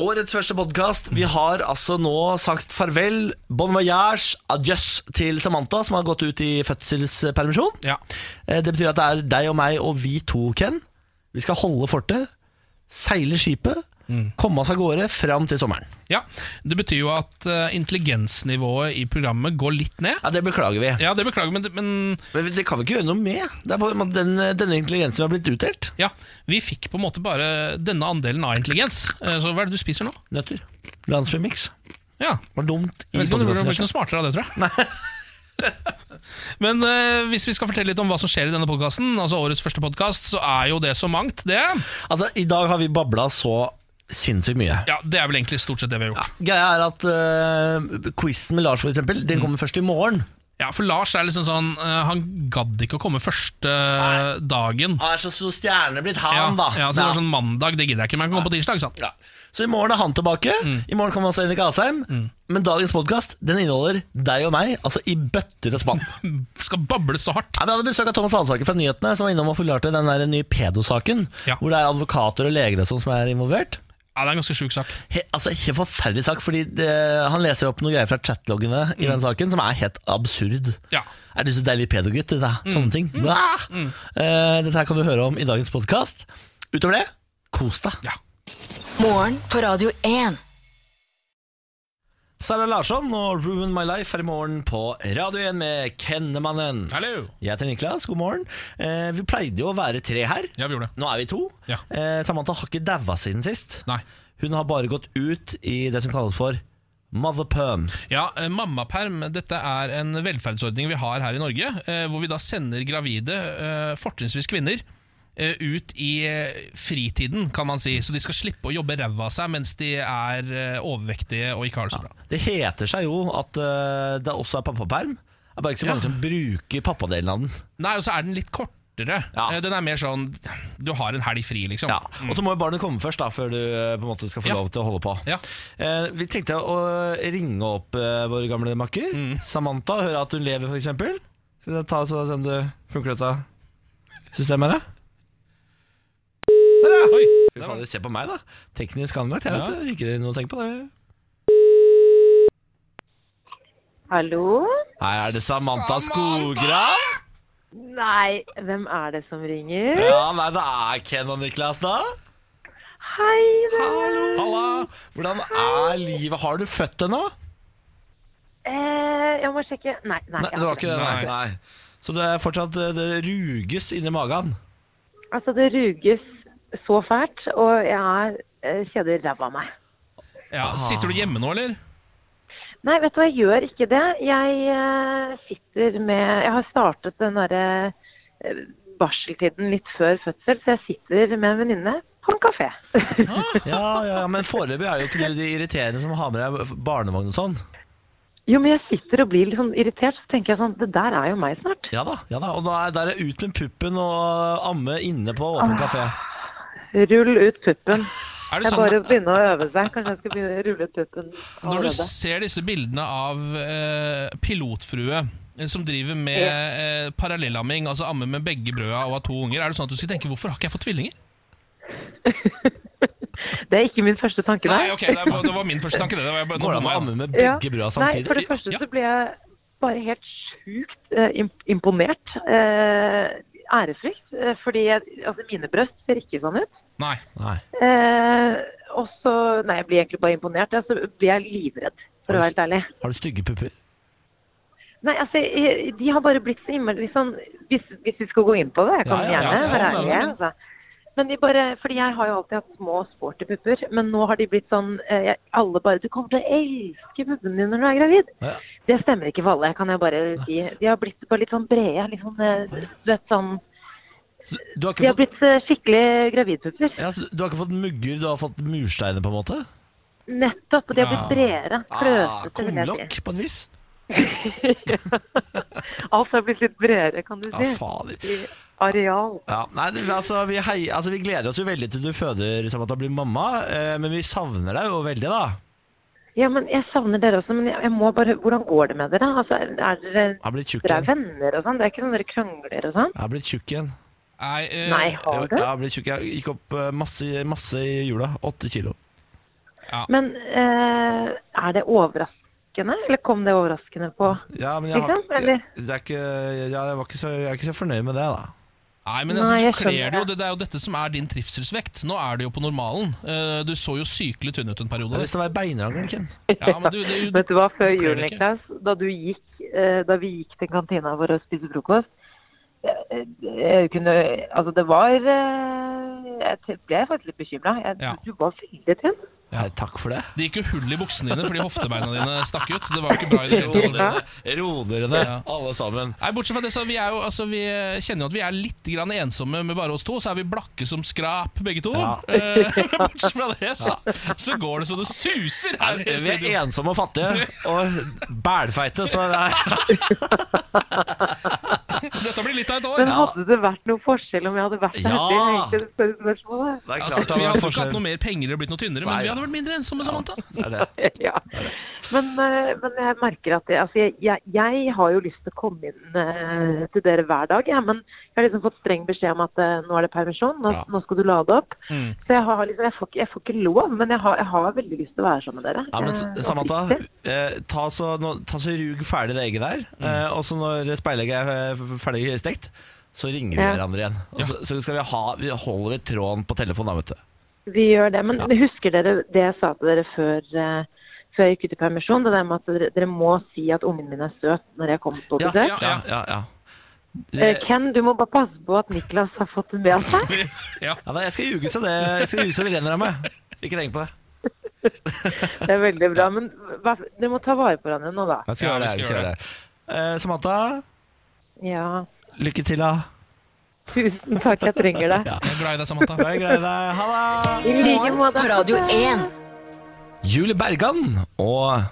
Årets første podkast. Vi har altså nå sagt farvel, bon voyage, adjøs til Samantha, som har gått ut i fødselspermisjon. Ja. Eh, Det betyr at det er deg og meg og vi to, Ken. Vi skal holde fortet, seile skipet, komme oss av gårde fram til sommeren. ja. Det betyr jo at uh, intelligensnivået i programmet går litt ned. Ja, Det beklager vi. Ja, det beklager, men, men Men det kan vi ikke gjøre noe med. Det er bare den, denne intelligensen har blitt utdelt. ja, vi fikk på en måte bare denne andelen av intelligens. Eh, Så hva er det du spiser nå? Nøtter. Landsbymix. Ja, Var dumt i jeg vet ikke om du blir noe smartere av det, tror jeg. Nei. Men eh, hvis vi skal fortelle litt om hva som skjer i denne podkasten, altså årets første podkast, så er jo det så mangt, det. Altså, I dag har vi babla så sinnssykt mye. Ja, Det er vel egentlig stort sett det vi har gjort. Greia er at uh, quizen med Lars for eksempel, den kommer først i morgen. Ja, For Lars er liksom sånn eh, Han gadd ikke å komme første Nei. dagen. Han er så stor stjerne blitt, han, Ja, da. ja, så det var sånn Mandag, det gidder jeg ikke, men jeg kan komme på tirsdag. sant? Ja. Så i morgen er han tilbake. I morgen kommer også Henrik Asheim. Men dagens podkast inneholder deg og meg, altså i bøtter og spann. Skal bable så hardt. Ja, vi hadde besøk av Thomas Hansaker fra Nyhetene, som var innom og forklarte den der nye pedosaken. Ja. Hvor det er advokater og leger og sånn som er involvert. Ja, Det er en ganske sjuk sak. He, altså, Helt forferdelig sak, fordi det, han leser opp noen greier fra chatloggene i den saken som er helt absurd. Ja. Er du så deilig pedogutt? da? Sånne ting. Ah! Eh, dette her kan du høre om i dagens podkast. Utover det, kos deg. ja. Morgen på Radio 1. Sara Larsson og Ruin My Life er i morgen på Radio 1 med Kennemannen. Hallo. Jeg heter Niklas, god morgen. Eh, vi pleide jo å være tre her. Ja, vi gjorde det. Nå er vi to. Ja. Eh, Samantha har ikke daua siden sist. Nei. Hun har bare gått ut i det som kalles for mother perm. Ja, eh, Mammaperm dette er en velferdsordning vi har her i Norge, eh, hvor vi da sender gravide, eh, fortrinnsvis kvinner, ut i eh, fritiden, kan man si. Så de skal slippe å jobbe ræva av seg mens de er eh, overvektige og ikke har det så bra. Det heter seg jo at eh, det også er pappaperm. Det er bare ikke så mange Ja. som bruker pappadelen av den. Nei, og så er den litt kortere. Ja. Eh, Den er mer sånn Du har en helg fri, liksom. Ja. Og så må jo barnet komme først, da før du eh, på en måte skal få Ja. lov til å holde på. Ja. Eh, vi tenkte å ringe opp eh, vår gamle makker. Mm. Samantha, høre at hun lever, f.eks. Skal vi ta så se om det funker dette systemet her? Der, ja! Oi, Fy faen, se på meg, da. Teknisk anlagt. Jeg vet Ja. det. Ikke noe å tenke på det. Hallo? Hei, er det Samantha Skogran. Nei, hvem er det som ringer? Ja, nei, det er Ken og Niklas, da. Hei, det. Hallo. Halla! Hvordan er livet? Har du født ennå? Eh, jeg må sjekke Nei, nei. Nei, det var ikke det. Nei. Nei. nei. Så det er fortsatt eh, Det ruges inni magen? Altså, det ruges så fælt, og jeg er eh, kjeder ræva av meg. Ja, sitter du hjemme nå, eller? Nei, vet du hva, jeg gjør ikke det. Jeg eh, sitter med Jeg har startet den derre eh, barseltiden litt før fødsel, så jeg sitter med en venninne på en kafé. Ja, ja, men foreløpig er det jo ikke du de irriterende som har med deg barnevogn og sånn. jo, men jeg sitter og blir litt sånn irritert, så tenker jeg sånn Det der er jo meg snart. Ja da, ja da. og da er, er det ut med puppen og amme inne på åpen kafé. Rull ut puppen. Er det er sånn bare begynner begynne å øve seg. Kanskje jeg skal begynne å rulle ut puppen Når du ser disse bildene av eh, pilotfrue eh, som driver med eh, parallellamming, altså amme med begge brøda og har to unger, er det sånn at du skal tenke 'hvorfor har ikke jeg fått tvillinger'? Det er ikke min første tanke, Nei, nei. ok, det var, det var min første tanke. Det, det var, bare- Går det an å jeg. amme med Ja. brøda samtidig? Nei, for det første Ja. så ble jeg bare helt sjukt eh, imponert. Eh, ærefrykt. Eh, fordi jeg, altså mine brøst ser ikke sånn ut. Nei. Nei. Eh, og så Nei, jeg blir egentlig bare imponert. Jeg så blir jeg livredd, for å være helt ærlig. Har du stygge pupper? Nei, altså, jeg- de har bare blitt så innmari sånn Hvis, hvis vi skal gå inn på det, jeg kan Ja, ja, gjerne ja, være ja, ærlig. ja. Altså. Men de bare, fordi jeg har jo alltid hatt små, sporty pupper, men nå har de blitt sånn eh, jeg- Alle bare 'Du kommer til å elske puppene dine når du er gravid'. Ja. Det stemmer ikke for alle, kan jeg bare si. De har blitt bare litt sånn brede. Litt sånn, eh, du vet, sånn De har fått, blitt eh, skikkelig gravidpupper. ja, du har ikke fått mugger, du har fått mursteiner, på en måte? Nettopp. Og de har blitt bredere. Ah, jeg si. Kumlokk, på et vis? Alt har blitt litt bredere, kan du si. Ja, fader. I areal. Ja, nei, altså, vi, hei, altså, vi gleder oss jo veldig til du føder Samantha blir mamma, eh, men vi savner deg jo veldig, da. Ja, men jeg savner dere også, men jeg, jeg må bare Hvordan går det med dere? Altså, er er dere er venner og sånn? Det er ikke sånn dere krangler og sånn? Jeg har blitt tjukk igjen. Nei, eh, Nei, har du? jeg har blitt tjukk. Jeg gikk opp eh, masse, masse i jula. Åtte kilo. Men eh, er det overraskende, eller kom det overraskende på Ja, men jeg, har, Liksom, jeg, det er ikke, jeg, jeg, var ikke så, jeg er ikke så fornøyd med det, da. Nei, men altså, Nei, du kler det jo. det. Det, det er jo dette som er din trivselsvekt. Nå er det jo på normalen. Uh, Du så jo sykelig tynn ut en Jeg har periode. lyst til å være beinrangel, Ken. Ja, men du, du, Vet du hva, før du jul. Niklas, da du gikk, uh, da vi gikk til kantina for å spise frokost, jeg, kunne, altså det var, eh, jeg ble faktisk litt bekymret. Jeg, Ja. Du var veldig tynn. Ja, takk for det. det gikk jo hull i buksene dine fordi hoftebeina dine stakk ut. Det var jo ikke bra i det hele tatt. Ro Ja. alle sammen. Nei, Bortsett fra det, så vi, er jo, altså, vi kjenner jo at vi er litt grann ensomme med bare oss to. Så er vi blakke som skrap, begge to. Ja. Eh, bortsett fra det, så, så går det så det suser her. Nei, Vi er ensomme og fattige, og bælfeite, så det er Dette blir litt av et år. Men hadde det vært noe forskjell om jeg hadde vært der? Ja. Det er det. Det Altså, klart det vi hadde ikke hatt noe mer penger eller blitt noe tynnere, men vi ja. Hadde vært mindre ensomme, Samantha. Det er det. ja. Men, eh, men jeg merker at jeg, altså jeg, jeg, jeg har jo lyst til å komme inn uh, til dere hver dag, ja, men jeg har liksom fått streng beskjed om at uh, nå er det permisjon, nå, Ja. nå skal du lade opp. Mm. Så jeg, har liksom, jeg, får, ikke- jeg får ikke lov, men jeg har, jeg har veldig lyst til å være sammen med dere. Ja, men Samantha, eh, ta, så, nå, ta så rug ferdig det egget der. Eh, og så når speilegget er ferdig stekt, så ringer vi Ja. hverandre igjen. Og så, så skal vi ha, vi holder vi tråden på telefonen da, vet du. Vi gjør det, men husker dere det jeg sa til dere før, eh, før jeg gikk ut i permisjon? Det der med at dere, dere må si at ungen min er søt når jeg kommer på Ja, besøk. ja, ja, ja, ja. Eh, Det- Ken, du må bare passe på at Niklas har fått det med seg. Ja. ja, nei, jeg skal ljuge så det, jeg skal ljuge så det renner av meg. Ikke tenk på det. Det er veldig bra, men hva, dere må ta vare på hverandre nå, da. Jeg skal Ja, gjøre det. jeg skal gjøre gjøre det. Uh, Samantha, Ja, lykke til, da. Tusen takk, jeg trenger deg. Ja. Jeg er glad i deg, Samantha. Jeg er glad i deg. Ha det! I like måte. Radio 1. Julie Bergan og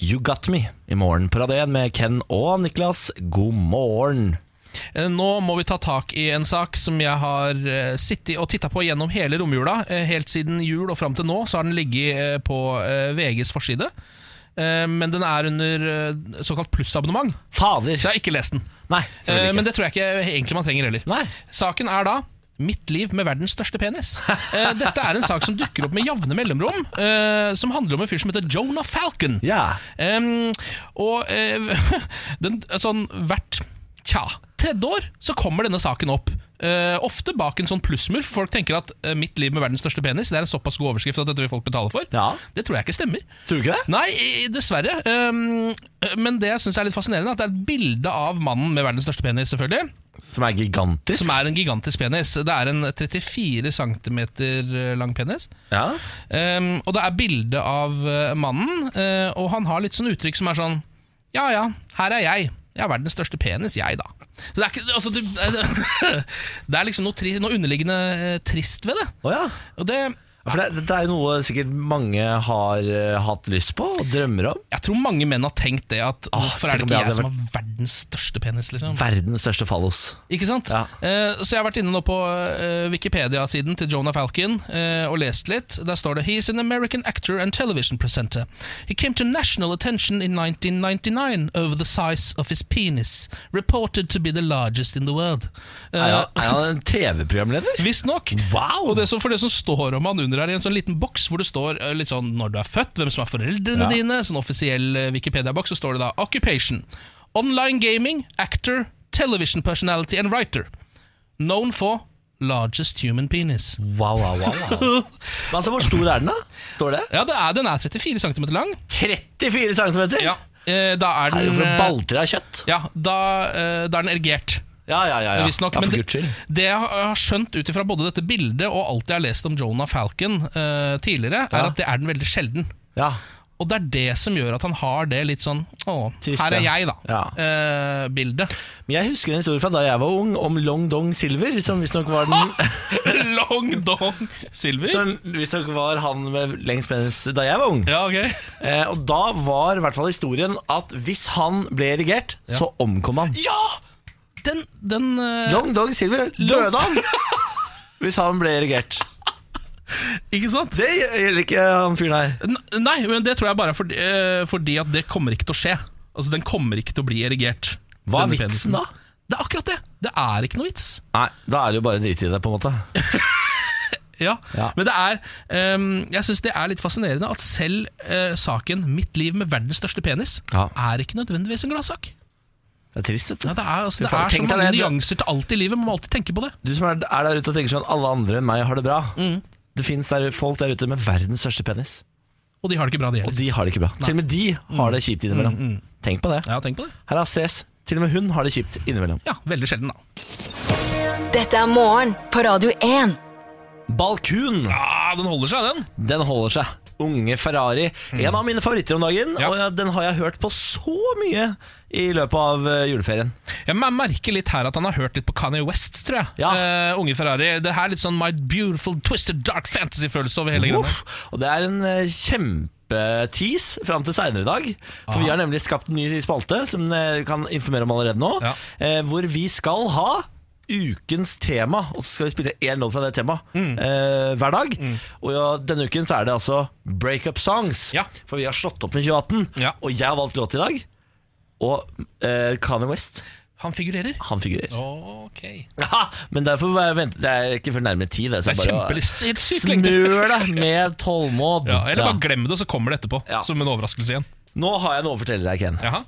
You Got Me i morgen på Radio 1 med Ken og Niklas. God morgen. Eh, Nå må vi ta tak i en sak som jeg har eh, sittet og titta på gjennom hele romjula. Eh, Helt siden jul og fram til nå så har den ligget på VGs forside. Eh, Men den er under såkalt plussabonnement, Fader. så jeg har ikke lest den. Nei, Eh, Men det tror jeg ikke egentlig man trenger heller. Nei. Saken er da Mitt liv med verdens største penis. Uh, Dette er en sak som dukker opp med jevne mellomrom. Uh, Som handler om en fyr som heter Jonah Falcon. Ja. Um, og uh, den, sånn hvert tja, tredje år så kommer denne saken opp. Uh, ofte bak en sånn plussmur, for folk tenker at uh, 'mitt liv med verdens største penis' Det er en såpass god overskrift at dette vil folk betale for. Ja. Det tror jeg ikke stemmer. Tror du ikke det? Nei, dessverre. Um, men det jeg syns er litt fascinerende, er at det er et bilde av mannen med verdens største penis, selvfølgelig. Som er gigantisk? Som er en gigantisk penis. Det er en 34 cm lang penis. Ja. Um, og det er bilde av mannen, uh, og han har litt sånn uttrykk som er sånn Ja ja, her er jeg. Jeg har verdens største penis, jeg, da. Så det er, ikke, altså, det, det er liksom noe, tri, noe underliggende eh, trist ved det. Oh, ja. Og det Ja, For det, det, er jo noe sikkert mange har eh, hatt lyst på og drømmer om. Jeg tror mange menn har tenkt det at hvorfor er det ikke jeg jeg som har verdens største penis, liksom? Verdens største fallos. Ikke sant? Ja. Uh, så jeg har vært inne nå på uh, Wikipedia-siden til Jonah Falcon og lest litt. Der står det He is an American actor and television presenter. He came to national attention in 1999 over the size of his penis, reported to be the largest in the world. Han, er han en TV-programleder? Visstnok. Wow! Og det som, for det som står om han under her i en sånn liten boks hvor det står eh, litt sånn når du er født, hvem som er foreldrene Ja. dine, sånn offisiell eh, Wikipedia-boks, så står det da Occupation. Online gaming, actor, television personality and writer. Known for largest human penis. Wow, wow, wow, wow. Altså, Hvor stor er den, da? Står det? Ja, det er, den er 34 cm lang. 34 cm? Ja, eh, da er Det er jo den for å balltre av kjøtt. Ja, da, eh, da er den erigert. Ja, ja, ja. ja. Visstnok, ja men for det- guds skyld. Det jeg har skjønt ut ifra både dette bildet og alt jeg har lest om Jonah Falcon eh, tidligere, er Ja. at det er den veldig sjelden. Ja. Og det er det som gjør at han har det litt sånn Å, Trist, her er ja. jeg, da. Ja. eh, bildet. Men jeg husker en historie fra da jeg var ung, om Long Dong Silver, som visstnok var den Long Dong Silver. Som visstnok var han med lengst penis da jeg var ung. Ja, ok Eh, og da var i hvert fall historien at hvis han ble erigert, så omkom han. Ja! Den, den uh, Long Dog Silver døde han hvis han ble erigert. Ikke sant? Det gjelder ikke han fyren her. N- Nei, men det tror jeg bare er fordi, uh, fordi at det kommer ikke til å skje. Altså, Den kommer ikke til å bli erigert. Hva er vitsen penisen. da? Det er akkurat det. Det er ikke noe vits. Nei, da er det jo bare drit i det, på en måte. Ja, Ja. Men det er um, Jeg synes det er litt fascinerende at selv uh, saken 'Mitt liv med verdens største penis' Ja. er ikke nødvendigvis en gladsak. Det er trist, vet du. Ja, det er, altså, det er så mange det, nyanser til alt i livet. Man må alltid tenke på det. Du som er, er der ute og tenker sånn Alle andre enn meg har det bra. Mm. Det finnes folk der ute med verdens største penis. Og de har det ikke bra, de Og de har det ikke bra. Til og med de har det kjipt innimellom. Tenk på det. Ja, tenk på det. Her er stress. Til og med hun har det kjipt innimellom. Ja, Veldig sjelden, da. Dette er morgen på Radio 1. Balkun, Ja, Den holder seg, den. den holder seg. Unge Ferrari. En av mine favoritter om dagen. Ja. Og den har jeg hørt på så mye i løpet av eh, juleferien. Jeg merker litt her at han har hørt litt på Kanye West, tror jeg. Ja. Uh, unge Ferrari. Det her er litt sånn My Beautiful Twisted Dark Fantasy-følelse over hele greia. Og det er en kjempe kjempetease fram til seinere i dag. For vi har nemlig skapt en ny spalte som kan informere om allerede nå. Ja. Eh, hvor vi skal ha ukens tema, og så skal vi spille én låt fra det temaet Mm. eh, hver dag. Og ja, denne uken så er det altså breakup songs. Ja. For vi har slått opp med 2018, Ja. og jeg har valgt låt i dag. Og eh, Kanye West, Han figurerer. han figurerer. Ok. Ja, men derfor vente Det er ikke før nærmere tid. Det, så Det er bare helt sykt lenge til. Smør deg med tålmod. Ja, eller bare glem det, så kommer det etterpå. Ja. Som en overraskelse igjen. Nå har jeg noe å fortelle deg, Ken. Jaha.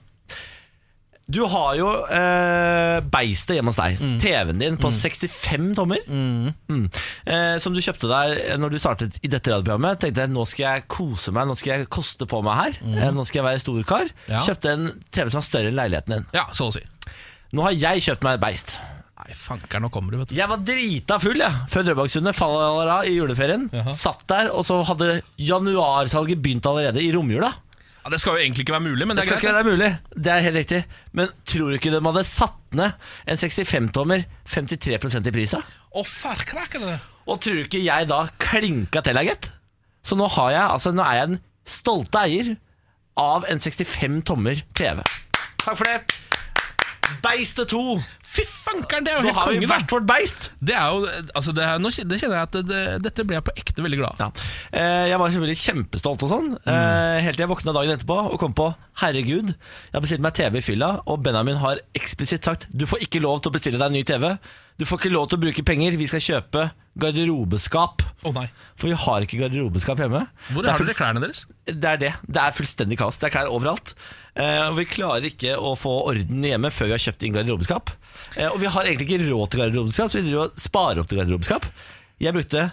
Du har jo eh, beistet hjemme hos deg. Mm. TV-en din på 65 tommer. Mm. Eh, som du kjøpte deg når du startet i dette radioprogrammet. Tenkte jeg, nå skal jeg kose meg, nå skal jeg koste på meg her. Eh, nå skal jeg være storkar. Mm. Ja. Kjøpte en TV som var større enn leiligheten din. Ja, så å si. Nå har jeg kjøpt meg et beist. Nei, fanker, nå kommer du, vet du. Jeg var drita full jeg, før Drøbaksundet av i juleferien. Jaha. Satt der, og så hadde januarsalget begynt allerede i romjula. Ja, det skal jo egentlig ikke være mulig, men Det det er ikke være mulig, det er helt riktig. Men tror du ikke de hadde satt ned en 65-tommer 53% i prisa? Å, farkrak, eller? Og tror du ikke jeg da klinka til, gitt? Så nå, har jeg, altså, nå er jeg den stolte eier av en 65 tommer TV. Takk for det. Beistet 2. Fy fankeren, det er jo helt har vi hvert vårt beist. Det er jo, altså det, er, nå kjenner jeg at det, det, dette ble jeg på ekte veldig glad av. Ja. Eh, Jeg var selvfølgelig kjempestolt og sånn, eh, helt til jeg våkna dagen etterpå og kom på Herregud, jeg har bestilt meg TV i fylla, og Benjamin har eksplisitt sagt du får ikke lov til å bestille deg en ny TV. Du får ikke lov til å bruke penger, vi skal kjøpe garderobeskap. Oh. For vi har ikke garderobeskap hjemme. Hvor har dere klærne deres? Det er det. Det er fullstendig kaos. Det er klær overalt. Eh, og vi klarer ikke å få orden hjemme før vi har kjøpt inn garderobeskap. Eh, og vi har egentlig ikke råd til garderobeskap, så vi driver og sparer opp til garderobeskap. Jeg brukte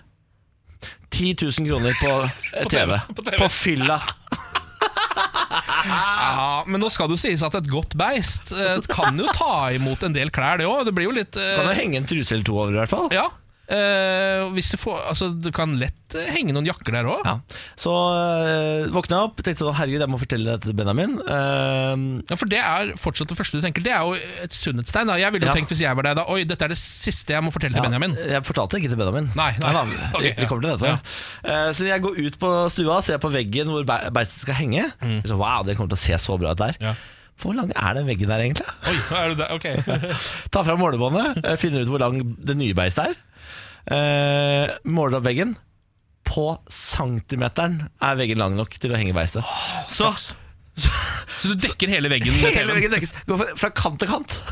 10 000 kroner på eh, TV. på TV. På fylla. Ja, men nå skal det jo sies at et godt beist eh, kan jo ta imot en del klær, det òg. Det blir jo litt eh, Kan jo henge en truse eller to over, i hvert fall. Ja. Eh, hvis du får Altså, du kan lett eh, henge noen jakker der òg. Ja. Så uh, våkna jeg opp, tenkte sånn, herregud, jeg må fortelle dette til Benjamin. Uh, Ja, for det er fortsatt det første du tenker. Det er jo et sunnhetstegn. Jeg ville jo Ja. tenkt hvis jeg var deg da Oi, dette er det siste jeg må fortelle til Benjamin. Jeg fortalte det ikke til Benjamin. Nei, nei. da, Ok, vi, vi kommer til dette. Uh, så jeg går ut på stua, ser på veggen hvor be- beistet skal henge. Så, wow, det kommer til å se så bra ut der. Mm. Ja. Hvor lang er den veggen der, egentlig? Oi, er du der? Ok. Ta fram målebåndet, eh, finner ut hvor lang det nye beistet er. Eh, måler opp veggen. På centimeteren er veggen lang nok til å henge beistet. Så, så Så du dekker hele veggen med hele TV-en. veggen dekkes. Går fra, fra kant til kant.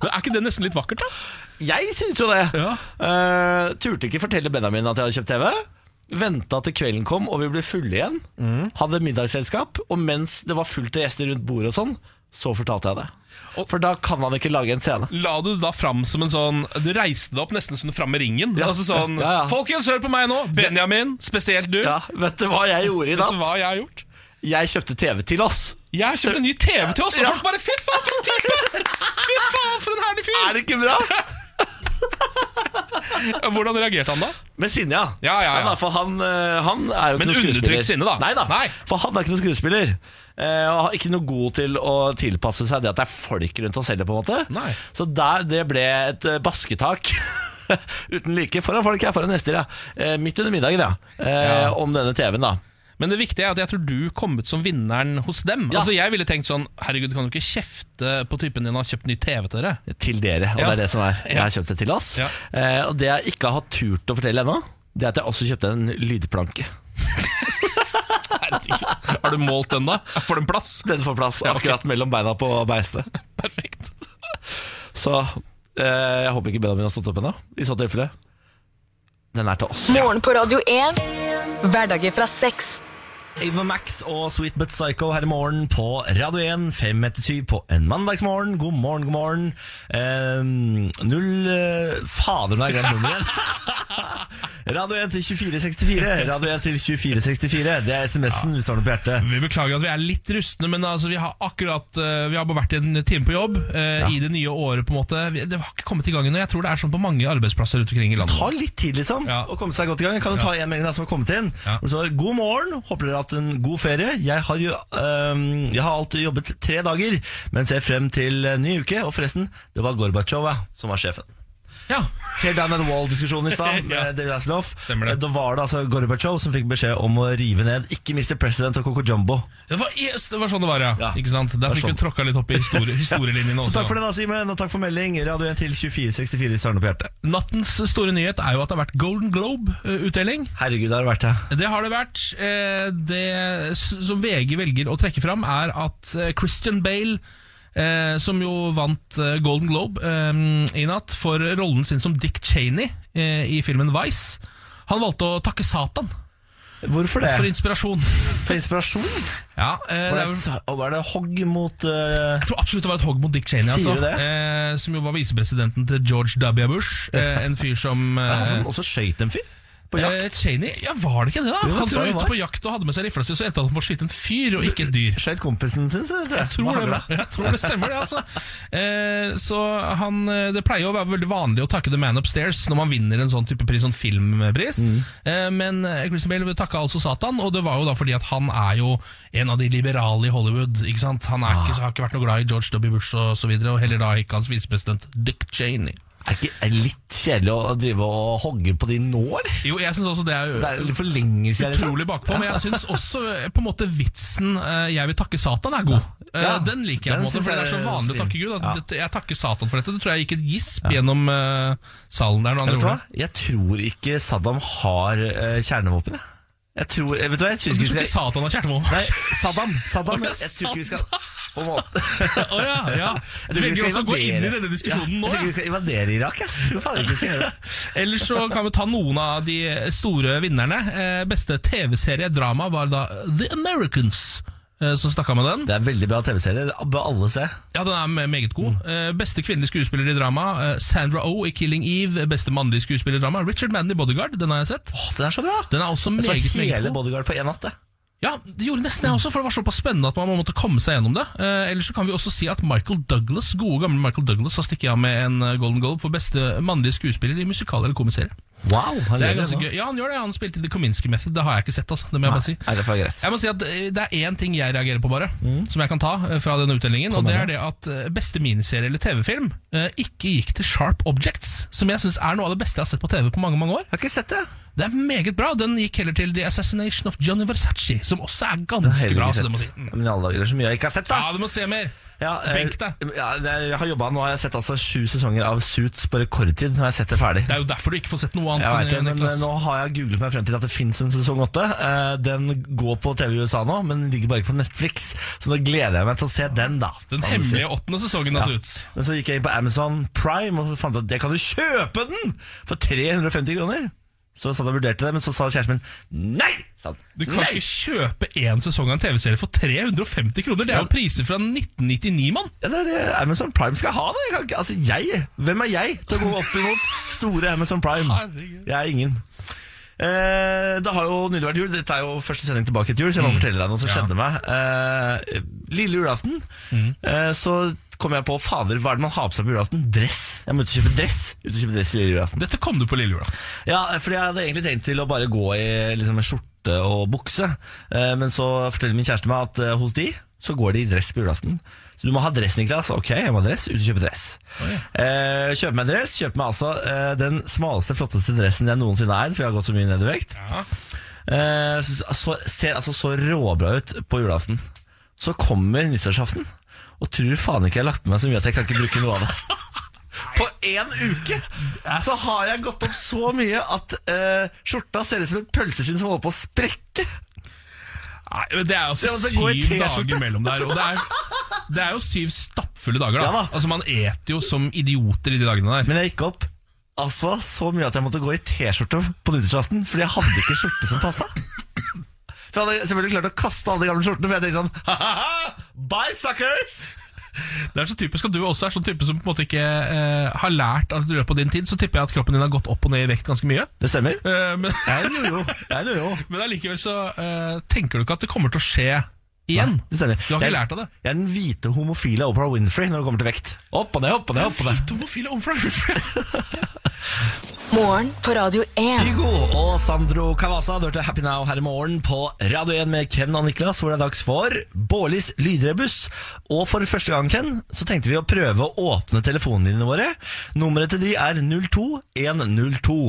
Men Er ikke det nesten litt vakkert, da? Jeg syns jo det. Ja. Eh, turte ikke fortelle Benjamin at jeg hadde kjøpt TV. Venta til kvelden kom og vi ble fulle igjen. Mm. Hadde middagsselskap. Og mens det var fullt av gjester rundt bordet og sånn, så fortalte jeg det. For da kan man ikke lage en scene. La du det da fram som en sånn Du reiste deg opp nesten som du fram med ringen. altså sånn ja, ja. Folkens, hør på meg nå! Benjamin, spesielt du. Ja, Vet du hva jeg gjorde i Vet du hva jeg har gjort? Jeg kjøpte TV til oss. Jeg har kjøpt en ny TV til oss, og Ja. folk bare Fy faen, for en type! Fy faen, for en herlig fyr! Er det ikke bra? Hvordan reagerte han da? Med sinne, ja. Ja, ja, ja. Men da, for han, eh, han er jo Men ikke noen skuespiller. undertrykt sinne, da? Nei da, Nei. for han er ikke noen skuespiller. Eh, og har ikke noe god til å tilpasse seg det at det er folk rundt oss heller, på en måte. Nei. Så der, det ble et eh, basketak. Uten like. Foran folk her, foran gjester, ja. Eh, midt under middagen, ja. Eh, Ja. Om denne TV-en, da. Men det viktige er at jeg tror du kom ut som vinneren hos dem. Ja. Altså Jeg ville tenkt sånn Herregud, kan du ikke kjefte på typen din og ha kjøpt ny TV til dere? Til dere, og Ja. det er det som er. Jeg har kjøpt det til oss. Ja. Eh, og det jeg ikke har turt å fortelle ennå, det er at jeg også kjøpte en lydplanke. Herregud. Har du målt den, da? Får den plass? Den får plass Ja, okay. akkurat mellom beina på beistet. Perfekt. Så eh, jeg håper ikke Benjamin har stått opp ennå. I så tilfelle. Den er til oss. Morgen på Radio 1. Hverdager fra sex. Ava Max og Sweet But Psycho her i morgen på Radio 1, fem etter syv på en mandagsmorgen. God morgen, god morgen. Eh, null eh, Fader, nå har jeg glemt nummeret igjen. Radio 1 til 2464. Radio 1 til 2464. Det er SMS-en hvis du har noe på hjertet. Vi beklager at vi er litt rustne, men altså, vi har akkurat uh, Vi har bare vært en time på jobb eh, i det nye året. på en måte Det har ikke kommet i gang ennå. Jeg tror det er sånn på mange arbeidsplasser rundt omkring i Det landet. tar litt tid liksom Ja. å komme seg godt i gang. Kan du ta en melding som har kommet inn. Ja. Hvor God morgen, håper dere har hatt en god ferie. Jeg har jo øhm, Jeg har alltid jobbet tre dager, men ser frem til ny uke. Og forresten, det var Gorbatsjov som var sjefen. Ja, Tear down and wall-diskusjonen i stad. Ja. David Hasselhoff. Da var det altså Gorbatsjov som fikk beskjed om å rive ned ikke Mr. President og Coco Jumbo. det var, yes, det var sånn det var, ja. Ja. Ikke sant? Der Det sånn. fikk vi tråkka litt opp i historie, historielinjene Så også. takk for det, da, Simen, og takk for melding. Radio 1 til 2464 hvis du på hjertet. Nattens store nyhet er jo at det har vært Golden Globe-utdeling. Herregud, det har vært det. Det har det vært. Eh, Det som VG velger å trekke fram, er at eh, Christian Bale, eh, som jo vant eh, Golden Globe eh, i natt for rollen sin som Dick Cheney eh, i filmen Vice, han valgte å takke Satan Hvorfor det? for inspirasjon. For inspirasjon? Ja, eh, Var det var det hogg mot øh, jeg tror absolutt det var et hogg mot Dick Cheney, Sier altså, eh, som jo var visepresidenten til George W. Bush. Eh, en fyr som eh, Han som også skøyt en fyr på jakt. eh, Cheney, ja var det ikke det, da? Jo, han tror jeg ute var. på jakt og hadde med seg rifla si, så endte han på å skyte en fyr og ikke et dyr. Skjøt kompisen sin, så tror jeg. Jeg tror, det, jeg tror det stemmer, det. altså eh, Så han eh, Det pleier å være veldig vanlig å takke The Man Upstairs når man vinner en sånn type pris, sånn filmpris. Mm. Eh, men eh, Christian Bale takka altså Satan, og det var jo da fordi at han er jo en av de liberale i Hollywood. Ikke sant? Han er ikke, har ikke vært noe glad i George W. Bush og så videre, og heller da ikke hans visepresident Dick Cheney. Er det ikke litt kjedelig å drive og hogge på de nå, eller? Jo, jeg synes også det er, Det er for lenge siden. liksom. utrolig bakpå, men jeg syns også eh, på en måte vitsen eh, 'Jeg vil takke Satan' er god. Eh, Ja, den liker jeg, den på en måte, for det er så vanlig å takke Gud. Ja. jeg takker Satan for dette. Det tror jeg gikk et gisp gjennom eh, salen der. Vet du hva? Jeg tror ikke Saddam har kjernevåpen. jeg. Tror, eh, vet du hva, jeg tror ikke Satan har kjernevåpen? Nei, Saddam. Saddam. Jeg tror ikke vi skal på en måte. oh, ja, ja. Jeg Du velger også å gå inn i denne diskusjonen ja, nå. Jeg tror vi skal invadere Irak. Jeg tror faen ikke vi skal gjøre det. Ellers så kan vi ta noen av de store vinnerne. Eh, beste TV-seriedrama var da The Americans. eh, Som snakka med den. Det er veldig bra TV-serie. Det bør alle se. Ja, den er meget god. Eh, beste kvinnelige skuespiller i drama, Sandra Sandra Oh i Killing Eve. Beste mannlige skuespiller i drama, Richard Mann i Bodyguard. Den har jeg sett. Åh, den er så bra! Den er også meget, Jeg så hele. Bodyguard på én natt. det. Ja, det gjorde nesten jeg også, for det var såpass spennende at man måtte komme seg gjennom det. Eh, ellers så kan vi også si at Michael Douglas, gode gamle Michael Douglas har stikket av med en eh, Golden Globe for beste mannlige skuespiller i musikal eller komiserie. Wow, han Det er ganske gøy. Ja, han gjør det. Han spilte i The Kominsky Method. Det har jeg ikke sett, altså. Det må jeg bare si. Jeg må si at eh, Det er én ting jeg reagerer på, bare, som jeg kan ta eh, fra denne utdelingen. Og det er det at beste miniserie eller TV-film eh, ikke gikk til Sharp Objects, som jeg syns er noe av det beste jeg har sett på TV på mange mange år. Jeg har ikke sett det. Det er meget bra. Den gikk heller til The Assassination of Johnny Versace, som også er ganske bra. Så det må si. Mm. Men i alle dager, det er så mye jeg ikke har sett, da. Ja, du må se mer. Ja, eh, Benk deg. Ja, jeg har jobbet, nå har jeg sett altså sju sesonger av Suits på rekordtid. Nå har jeg sett det ferdig. Det er jo derfor du ikke får sett noe annet. Jeg vet det, men eh, Nå har jeg googlet meg frem til at det fins en sesong åtte. Eh, Den går på TV i USA nå, men ligger bare ikke på Netflix. Så nå gleder jeg meg til å se den, da. Den hemmelige åttende sesongen av Suits. Men så gikk jeg inn på Amazon Prime og fant ut at jeg kan jo kjøpe den for 350 kroner. Så satt og vurderte det, men så sa kjæresten min nei! Han. Du kan nei! ikke kjøpe én sesong av en TV-serie for 350 kroner! Det er jo priser fra 1999, mann! Ja, det er det Amazon Prime skal ha. da! jeg kan ikke, Altså, jeg, Hvem er jeg til å gå opp imot store Amazon Prime? Jeg er ingen. Eh, det har jo nylig vært jul. Dette er jo første sending tilbake til jul, så jeg må fortelle deg noe som Ja. skjedde meg. Eh, lille julaften Mm. eh, så kom jeg på fader, hva er det man har på seg på julaften? Dress. Jeg må ut og kjøpe dress. Ut og kjøpe dress lille julaften. Dette kom du på lille julaften. Ja, fordi jeg hadde egentlig tenkt til å bare gå i liksom, en skjorte og bukse. Eh, men så forteller min kjæreste meg at eh, hos de så går de i dress på julaften. Så du må ha dress, Niklas. Ok, jeg må ha dress. Ut og kjøpe dress. Eh, kjøpe meg dress. Kjøpe meg altså eh, den smaleste, flotteste dressen jeg noensinne har eid, for jeg har gått så mye ned i vekt. Eh, så, så, ser altså så råbra ut på julaften. Så kommer nyttårsaften, og tror faen ikke jeg har lagt meg så mye at jeg kan ikke bruke noe av det. På én uke så har jeg gått opp så mye at eh, skjorta ser ut som et pølseskinn som holder på å sprekke. Nei, men Det er jo Det altså gå i syv T-skjorte. dager mellom der. Og det er, det er jo syv stappfulle dager. da Ja da. Altså Man eter jo som idioter i de dagene der. Men jeg gikk opp altså så mye at jeg måtte gå i T-skjorte på nyttårsaften fordi jeg hadde ikke skjorte som passa. For jeg hadde selvfølgelig klart å kaste alle de gamle skjortene, for jeg tenkte sånn Ha-ha! Bye, suckers! Det er så typisk at du også er sånn type som på en måte ikke eh, har lært at i løpet av din tid, så tipper jeg at kroppen din har gått opp og ned i vekt ganske mye. Det stemmer. Eh, men Jeg er jo, er en men allikevel så eh, tenker du ikke at det kommer til å skje igjen. Nei, Det stemmer. Du har ikke jeg, lært av det. Jeg er den hvite homofile Oprah Winfrey når det kommer til vekt. Opp og ned, opp og ned. opp og ned Hvite homofile omfra Morgen på Radio 1. Hugo og Sandro Cavasa Du hørte Happy Now her i morgen på Radio 1 med Ken og Niklas, hvor det er dags for Bårlis lydrebuss. Og for første gang, Ken, så tenkte vi å prøve å åpne telefonlinjene våre. Nummeret til de er 02102.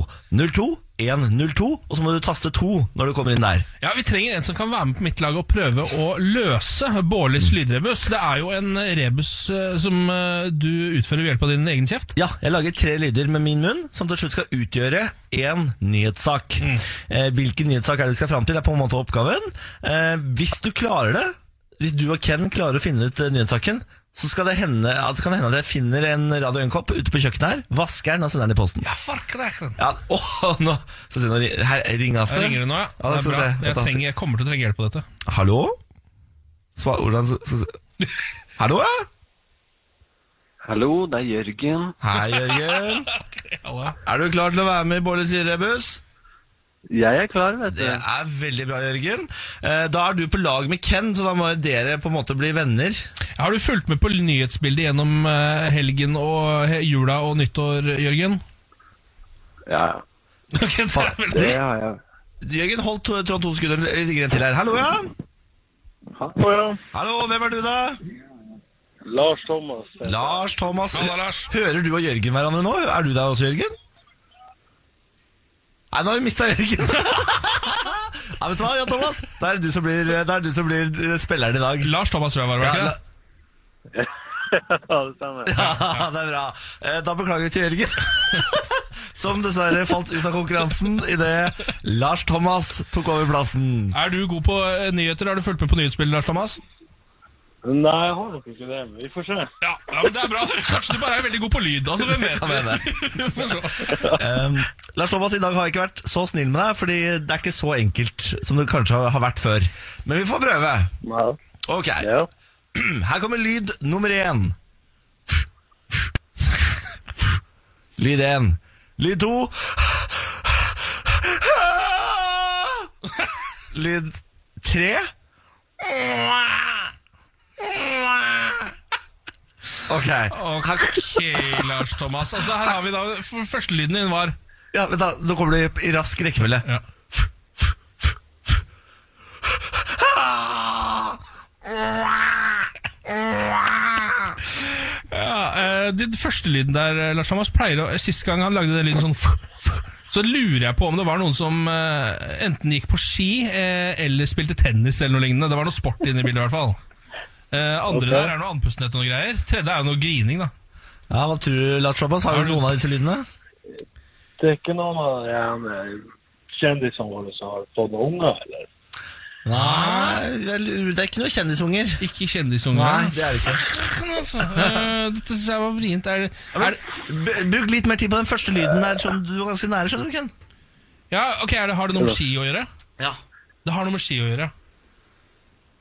02 102, og så må du taste 2 når du kommer inn der. Ja, Vi trenger en som kan være med på mitt lag og prøve å løse Bårlis lydrebus. Det er jo en rebus eh, som eh, du utfører ved hjelp av din egen kjeft. Ja, jeg lager tre lyder med min munn, som til slutt skal utgjøre én nyhetssak. Eh, hvilken nyhetssak er det vi skal fram til, er på en måte oppgaven. Eh, hvis du klarer det, hvis du og Ken klarer å finne ut eh, nyhetssaken, så skal det hende, ja, det hende at jeg finner en Radio 1-kopp ute på kjøkkenet her, vasker den og sender den i posten. Ja, farkrekren. Ja, åh, nå skal se, nå her ringes det. Ringer det nå, ja. Ja, det det er bra. se. Jeg, trenger, jeg kommer til å trenge hjelp på dette. Hallo? Svar, hvordan skal skal- Hallo, ja? Hallo, det er Jørgen. Hei, Jørgen. Er du klar til å være med i Bårlis Syrebuss? Jeg er klar, vet du. Det er veldig bra, Jørgen. Eh, Da er du på lag med Ken, så da må dere på en måte bli venner. Har du fulgt med på nyhetsbildet gjennom eh, helgen og jula og nyttår, Jørgen? Ja, ja. Det er Det har jeg. Jørgen, hold Trond to sekunder litt til her. Hallo, ja? Hallo, ja. Hallo, hvem er du, da? Lars Thomas. Lars Thomas. Halla, Lars. Hører du og Jørgen hverandre nå? Er du der også, Jørgen? Nei, nå har vi mista Jørgen. ja, vet du hva, Jan Thomas? Da er det du som blir, det er du som blir eh, spilleren i dag. Lars Thomas tror jeg var det ikke det? ja, det stemmer. Ja, det er bra. Eh, Da beklager vi til Jørgen. Som dessverre falt ut av konkurransen idet Lars Thomas tok over plassen. Er du god på eh, nyheter? Har du fulgt med på nyhetsbildet, Lars Thomas? Nei, jeg har nok ikke det, men vi får se. Ja, ja men det er bra. Kanskje du bare er veldig god på lyd. Altså, hvem vet? Vi får se. Um, Lars Thomas, i dag har jeg ikke vært så snill med deg, fordi det er ikke så enkelt som det kanskje har vært før. Men vi får prøve. Ja. Ok, ja. her kommer lyd nummer én. Lyd én. Lyd to. Lyd tre. Ok. Ok, Lars Thomas. Altså, her har vi da Førstelyden din var Ja, vent da, Nå kommer det i rask rekkefølge. ja. Ja, eh, Den første lyden der, Lars Thomas, pleier å Sist gang han lagde den lyden sånn f, f, Så lurer jeg på om det var noen som eh, enten gikk på ski eh, eller spilte tennis eller noe lignende. Det var noe sport inne i bildet, i hvert fall. Eh, andre okay. der er noe andpustenhet og noe greier. Tredje er jo noe grining, da. Ja, Hva tror du, Lars Thomas? Har du noen av disse lydene? Det er ikke noen av de kjendisene våre som har fått noen unger, eller? Nei, det er ikke noen kjendisunger. Ikke kjendisunger. Nei, det er det ikke. Altså. Eh, Dette synes jeg var vrient. Er det, er det, Bruk litt mer tid på den første lyden der, sånn du var ganske nære, skjønner du, Ken? ja, ok, er det, Har det noe med ski å gjøre? Ja. Det har noe med ski å gjøre.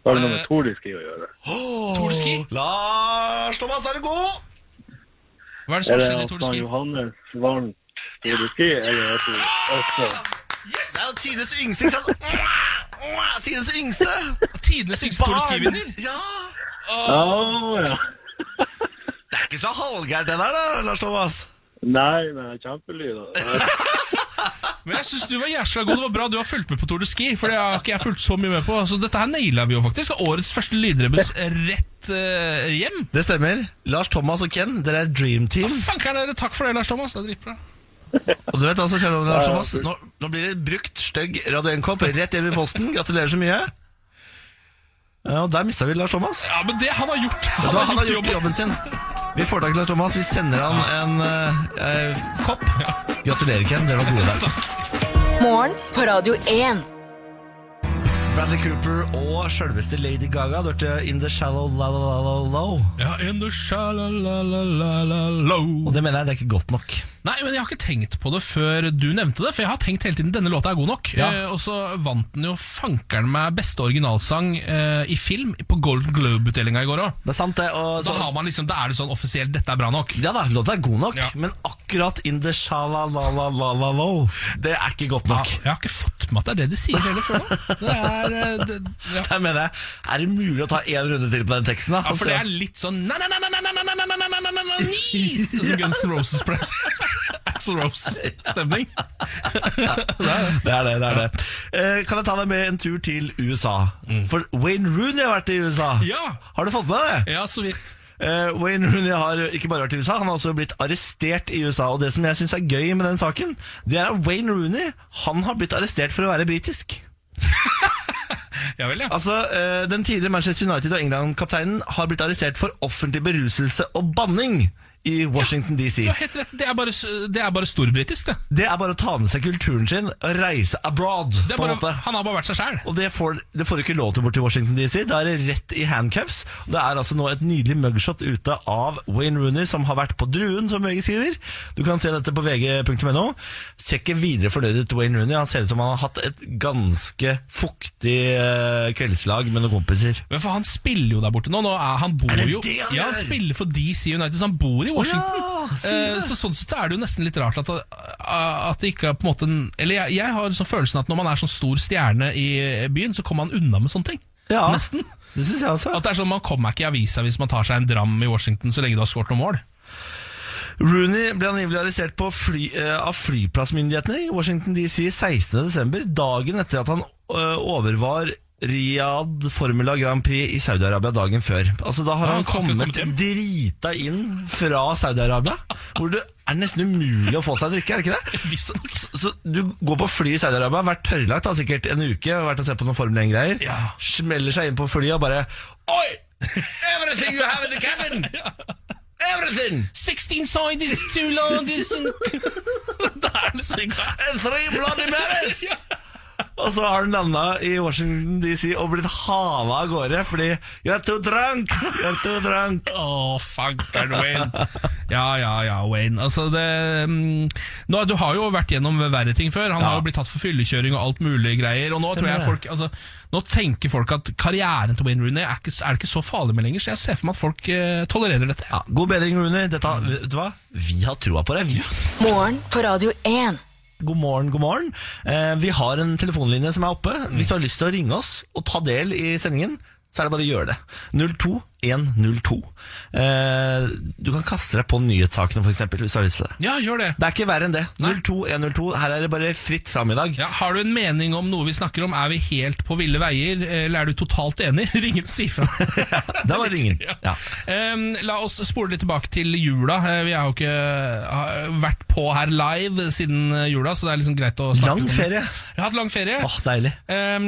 Har det noe med Tordiski å gjøre? Oh, de? Lars Thomas, er du god? Hva er det som Er skjer i Tordiski? Er det han? Johannes vant Tordiski, eller er det også Det er jo tidenes yngste, ikke sant? Tidenes yngste! Tidenes yngste Tour Ja. Oh. Oh, Ja! det er ikke så halvgærent det der, da, Lars Thomas. Nei, men kjempelyd. Men jeg syns du var jæsla god. Det var bra du har fulgt med på Tour de Ski. For det har ikke jeg fulgt så mye med på. Så dette her naila vi jo faktisk. Årets første lydrebuss rett uh, hjem. Det stemmer. Lars Thomas og Ken, dere er dream team. Fankeren dere, takk for det, Lars Thomas. Det er dritbra. Og du vet altså, Kjell Lars Thomas? Nå, nå blir det brukt stygg Radio 1-kopp rett hjem i posten. Gratulerer så mye. Ja, og der mista vi Lars Thomas. Ja, men det han har gjort Vet du hva, han har gjort jobben sin. Vi får tak i Lars Thomas. Vi sender han en eh, eh, kopp. Gratulerer, Ken. Dere var gode der. Morgen på Radio 1. Bradley Cooper og sjølveste Lady Gaga. Du hørte In The Shallow La La La La Low. Ja, in the Shallow La La La La Low. Og det mener jeg det er ikke godt nok. Nei, men jeg har ikke tenkt på det før du nevnte det. For jeg har tenkt hele tiden denne låta er god nok. Ja. Eh, og så vant den jo fankeren meg beste originalsang eh, i film på Golden Globe-utdelinga i går òg. Det er sant, det. Og Da, så, har man liksom, da er det sånn offisielt 'dette er bra nok'. ja da, låta er god nok, Ja. men akkurat In The Shallow La La La La Low, det er ikke godt Ja, nok. jeg har ikke fått med at det er det de sier heller før nå. Det er, eh, det, ja. Jeg mener, er det mulig å ta én runde til på den teksten? da? ja, for det er litt sånn na na na na na na na na na na na na na na nis Som Guns N' Roses press. Axl Rose-stemning. Det er det. det er det eh, Kan jeg ta deg med en tur til USA? For Wayne Rooney har vært i USA. Ja. Har du fått med deg det? Ja, så vidt. Uh, Wayne Rooney har ikke bare vært i USA, han har også blitt arrestert i USA. Og det som jeg syns er gøy med den saken, det er at Wayne Rooney Han har blitt arrestert for å være britisk. Ja vel, ja. Altså, eh, Den tidligere Manchester United- og England-kapteinen har blitt arrestert for offentlig beruselse og banning i Washington DC. Du har helt rett. Det er bare, det er bare storbritisk, det. Det er bare å ta med seg kulturen sin og reise abroad. det er på en bare, måte. han har bare vært seg sjæl. Og det får, det får du ikke lov til borti Washington DC. Da er det rett i handcuffs. Det er altså nå et nydelig mugshot ute av Wayne Rooney, som har vært på Druen, som VG skriver. Du kan se dette på vg.no. Ser ikke videre fornøyd ut Wayne Rooney. Han ser ut som han har hatt et ganske fuktig eh, kveldslag med noen kompiser. Men for han spiller jo der borte nå. nå er, han bor Er det jo det han Ja, han spiller for DC United, så han bor i Washington. ja, Eh, så sånn sett er det jo nesten litt rart at, at det ikke er på en måte Eller jeg, jeg har sånn følelsen at når man er sånn stor stjerne i byen, så kommer man unna med sånne ting. Ja. Nesten. Det synes jeg også. At det er sånn Man kommer ikke i avisa hvis man tar seg en dram i Washington så lenge du har skåret noen mål. Rooney ble angivelig arrestert på fly, eh, av flyplassmyndighetene i Washington DC 16.12., dagen etter at han eh, overvar Riyadh Formula Grand Prix i Saudi-Arabia dagen før. Altså Da har han han kommet drita inn fra Saudi-Arabia, hvor det er nesten umulig å få seg drikke, er det ikke det? Visstnok. Så, så du går på fly i Saudi-Arabia, vært tørrlagt da, sikkert en uke, vært og sett på noen Formel 1-greier, Ja. smeller seg inn på flyet og bare Oi! Everything you have in the cabin! Everything! 16 side is too long this Da er det så. And three bloody Marys! Og så har han landa i Washington DC og blitt hava av gårde fordi You're too drunk! You're too drunk! Å, fankeren, Wayne. Ja, ja, ja, Wayne. Altså, det um, nå, Du har jo vært gjennom verre ting før. Han Ja. har jo blitt tatt for fyllekjøring og alt mulig greier. Og nå Stemmer tror jeg folk altså, Nå tenker folk at karrieren til Wayne Rooney er, ikke, er det ikke så farlig med lenger. Så jeg ser for meg at folk uh, tolererer dette. Ja, god bedring, Rooney. Dette, vet du hva? Vi har troa på deg, vi. Morgen på Radio 1. God morgen, god morgen. Eh, vi har en telefonlinje som er oppe. Hvis du har lyst til å ringe oss og ta del i sendingen, så er det bare å gjøre det. 02102. Eh, du kan kaste deg på nyhetssakene, eksempel, hvis du har lyst til det. Ja, gjør det. Det er ikke verre enn det. 02102. Her er det bare fritt fram i dag. Ja, har du en mening om noe vi snakker om? Er vi helt på ville veier, eller er du totalt enig? Ring og si fra. Det var ringen. Ja. Em, la oss spole litt tilbake til jula. Eh, Vi har jo ikke vært på her live siden eh, jula, så det er liksom greit å snakke om Lang ferie. Jeg har hatt lang ferie. Åh, deilig. Em,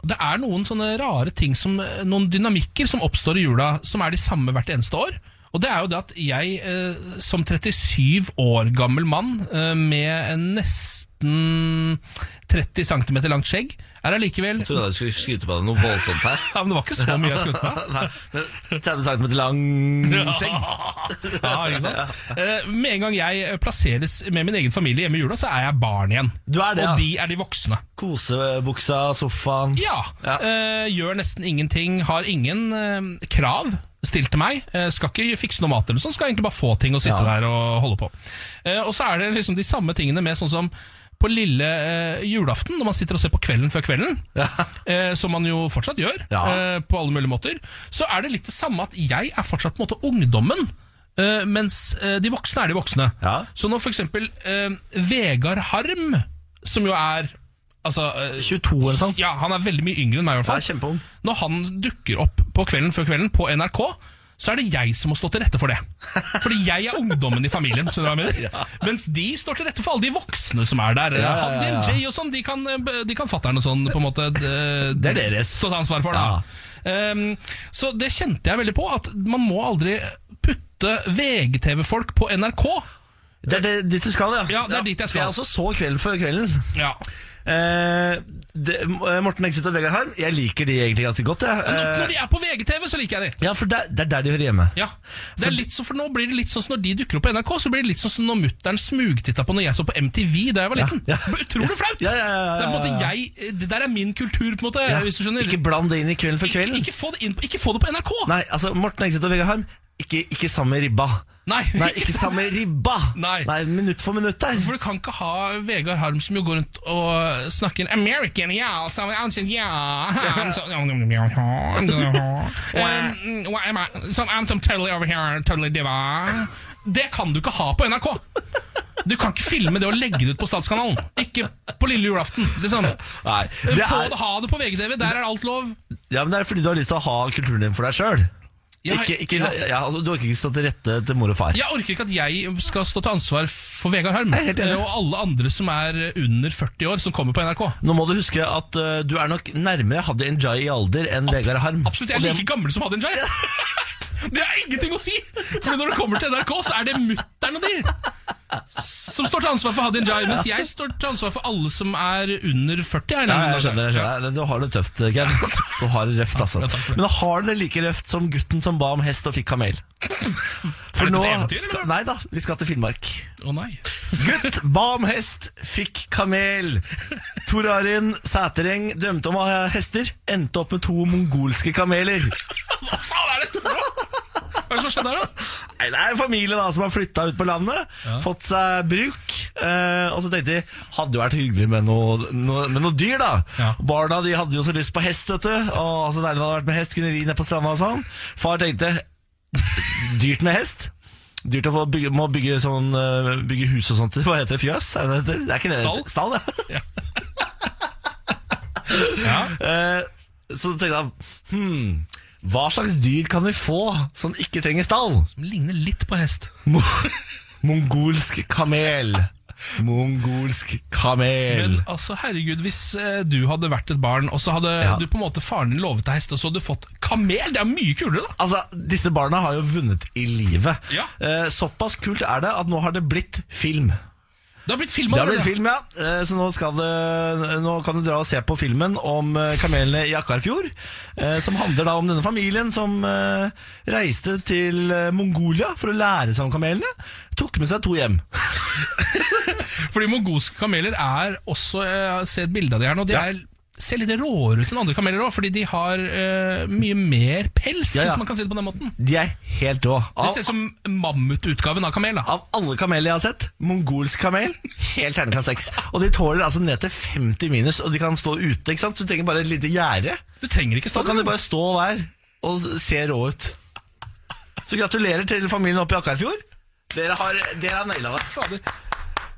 det er noen sånne rare ting som Noen dynamikker som oppstår i jula, som er de samme hvert eneste år. Og det er jo det at jeg eh, som 37 år gammel mann eh, med en nesten 30 cm langt skjegg, er allikevel Jeg trodde du skulle skryte på deg noe voldsomt her. ja, men Det var ikke så mye jeg skulle på. Nei, 30 cm lang skjegg. Ja, ikke sant? Uh, Med en gang jeg plasseres med min egen familie hjemme i jula, så er jeg barn igjen. Du er det, ja. Og de er de voksne. Kosebuksa, sofaen. Ja. Ja. Uh, gjør nesten ingenting, har ingen uh, krav stilt til meg. Skal ikke fikse noe mat eller sånn, skal egentlig bare få ting å sitte Ja. der og holde på. Og så er det liksom de samme tingene med sånn som på lille eh, julaften, når man sitter og ser på Kvelden før kvelden, eh, som man jo fortsatt gjør, Ja. eh, på alle mulige måter, så er det litt det samme at jeg er fortsatt på en måte ungdommen eh, mens eh, de voksne er de voksne. Ja. Så når eksempel eh, Vegard Harm, som jo er Altså, eh, 22 eller sånn. ja, han er veldig mye yngre enn meg, i hvert fall. Når han dukker opp på kvelden før kvelden på NRK, så er det jeg som må stå til rette for det. Fordi jeg er ungdommen i familien. skjønner du hva jeg mener? Mens de står til rette for alle de voksne som er der. Ja, ja, ja, Jay og sånn, de kan, de kan fatter'n og sånn på en måte eh, Det er deres. stå til ansvar for. Da. Um, så det kjente jeg veldig på, at man må aldri putte VGTV-folk på NRK. Det er det, dit du skal, ja. Ja, det er dit jeg skal. Jeg også så Kvelden før kvelden. Ja. Eh, det, Morten Exit og Vegard Harm, jeg liker de egentlig ganske godt. Jeg. Når, Eh, når de er på VGTV, så liker jeg de. ja, for det, det er der de hører hjemme. Ja, det er litt så, for Nå blir det litt sånn som når de dukker opp på NRK, så blir det litt sånn som når mutter'n smugtitta på når jeg så på MTV da jeg var liten. ja. ja. utrolig flaut! Ja, ja, ja, ja, Det er jeg Det der er min kultur, på en måte, Ja, hvis du skjønner. Ikke bland det inn i Kvelden før kvelden. ikke, få det inn på, ikke få det på NRK! Nei, altså Morten Exit og Vegard Harm, ikke, ikke samme ribba. Nei, Nei, ikke samme ribba! Nei. Minutt for minutt der. For du kan ikke ha Vegard Harm som jo går rundt og snakker American, ja, altså, altså, ja I'm so, um? So I'm so totally over here, totally diva. Det kan du ikke ha på NRK. Du kan ikke filme det og legge det ut på Statskanalen. Ikke på lille julaften. Liksom. Nei, det Få er, det, ha det på VGTV, der er alt lov. ja, men det er fordi du har lyst til å ha kulturen din for deg sjøl. Ja, Ikke, ikke, ja. ja, du orker ikke stå til rette til mor og far. Jeg orker ikke at jeg skal stå til ansvar for Vegard Harm Jeg eh, og alle andre som er under 40 år, som kommer på NRK. Nå må du huske at uh, du er nok nærmere Hadia Njay i alder enn Vegard Harm. Absolutt, jeg er like gammel som Hadia Njay. Det har ingenting å si! For når det kommer til NRK, så er det mutter'n og de som står til ansvar for Hadin Jai, mens jeg står til ansvar for alle som er under 40. her, Nei, jeg skjønner, jeg skjønner. Du har det tøft, Ken. Du har det røft, altså. Men. Men har det like røft som gutten som ba om hest og fikk kamel? For nå skal, Nei da, vi skal til Finnmark. Å nei. Gutt ba om hest, fikk kamel. Tor Arin Sætereng drømte om å ha hester, endte opp med to mongolske kameler. Hva faen er for noe? Hva er det som skjedde her, da? Nei, Det er en familie da som har flytta ut på landet, fått seg bruk. Eh, og så tenkte de hadde jo vært hyggelig med noe, noe, med noe dyr, da. Ja. Barna de hadde jo så lyst på hest, vet du. Og så deilig det hadde vært med hest, kunne ri ned på stranda og sånn. Far tenkte dyrt med hest. Dyrt å få bygge, må bygge, sånn, eh, bygge hus og sånt. Hva heter det? Fjøs? Er det det heter? Det er ikke det. Stall? Stall, ja. Ja. Eh, så tenkte han hmm, hva slags dyr kan vi få som ikke trenger stall? Som ligner litt på hest. Mo mongolsk kamel. Mongolsk kamel. Men altså, herregud, hvis eh, du hadde vært et barn, og så hadde Ja. du på en måte faren din lovet deg hest, og så hadde du fått kamel, det er mye kulere, da! Altså, Disse barna har jo vunnet i livet. Ja. Eh, såpass kult er det at nå har det blitt film. Det har blitt Det har blitt film, ja. Eh, så nå, det, nå kan du dra og se på filmen om eh, kamelene i Akkarfjord. eh, Som handler da om denne familien som reiste til Mongolia for å lære seg om kamelene. Tok med seg to hjem. Fordi mongolske kameler er også Jeg har sett et bilde av de her nå. De Ja. er, ser litt råere ut enn andre kameler òg, fordi de har uh, mye mer pels, Ja, ja. hvis man kan si det på den måten. De er helt rå. Det ser ut som mammututgaven av kamel. da av alle kameler jeg har sett, mongolsk kamel, helt terningkast seks. Og de tåler altså ned til 50 minus, og de kan stå ute. ikke sant? Du trenger bare et lite gjerde. Du trenger ikke stå Da kan de bare stå der og se rå ut. Så gratulerer til familien oppe i Akkarfjord. Dere har, dere har naila det.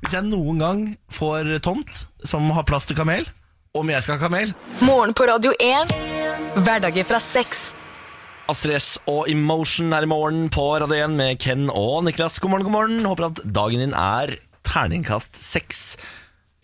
Hvis jeg noen gang får tomt som har plass til kamel, om jeg skal ha kamel Morgen på Radio 1. Hverdager fra seks. Astrid S og Emotion er i morgen på Radio 1 med Ken og Niklas. God morgen, god morgen. Håper at dagen din er terningkast seks.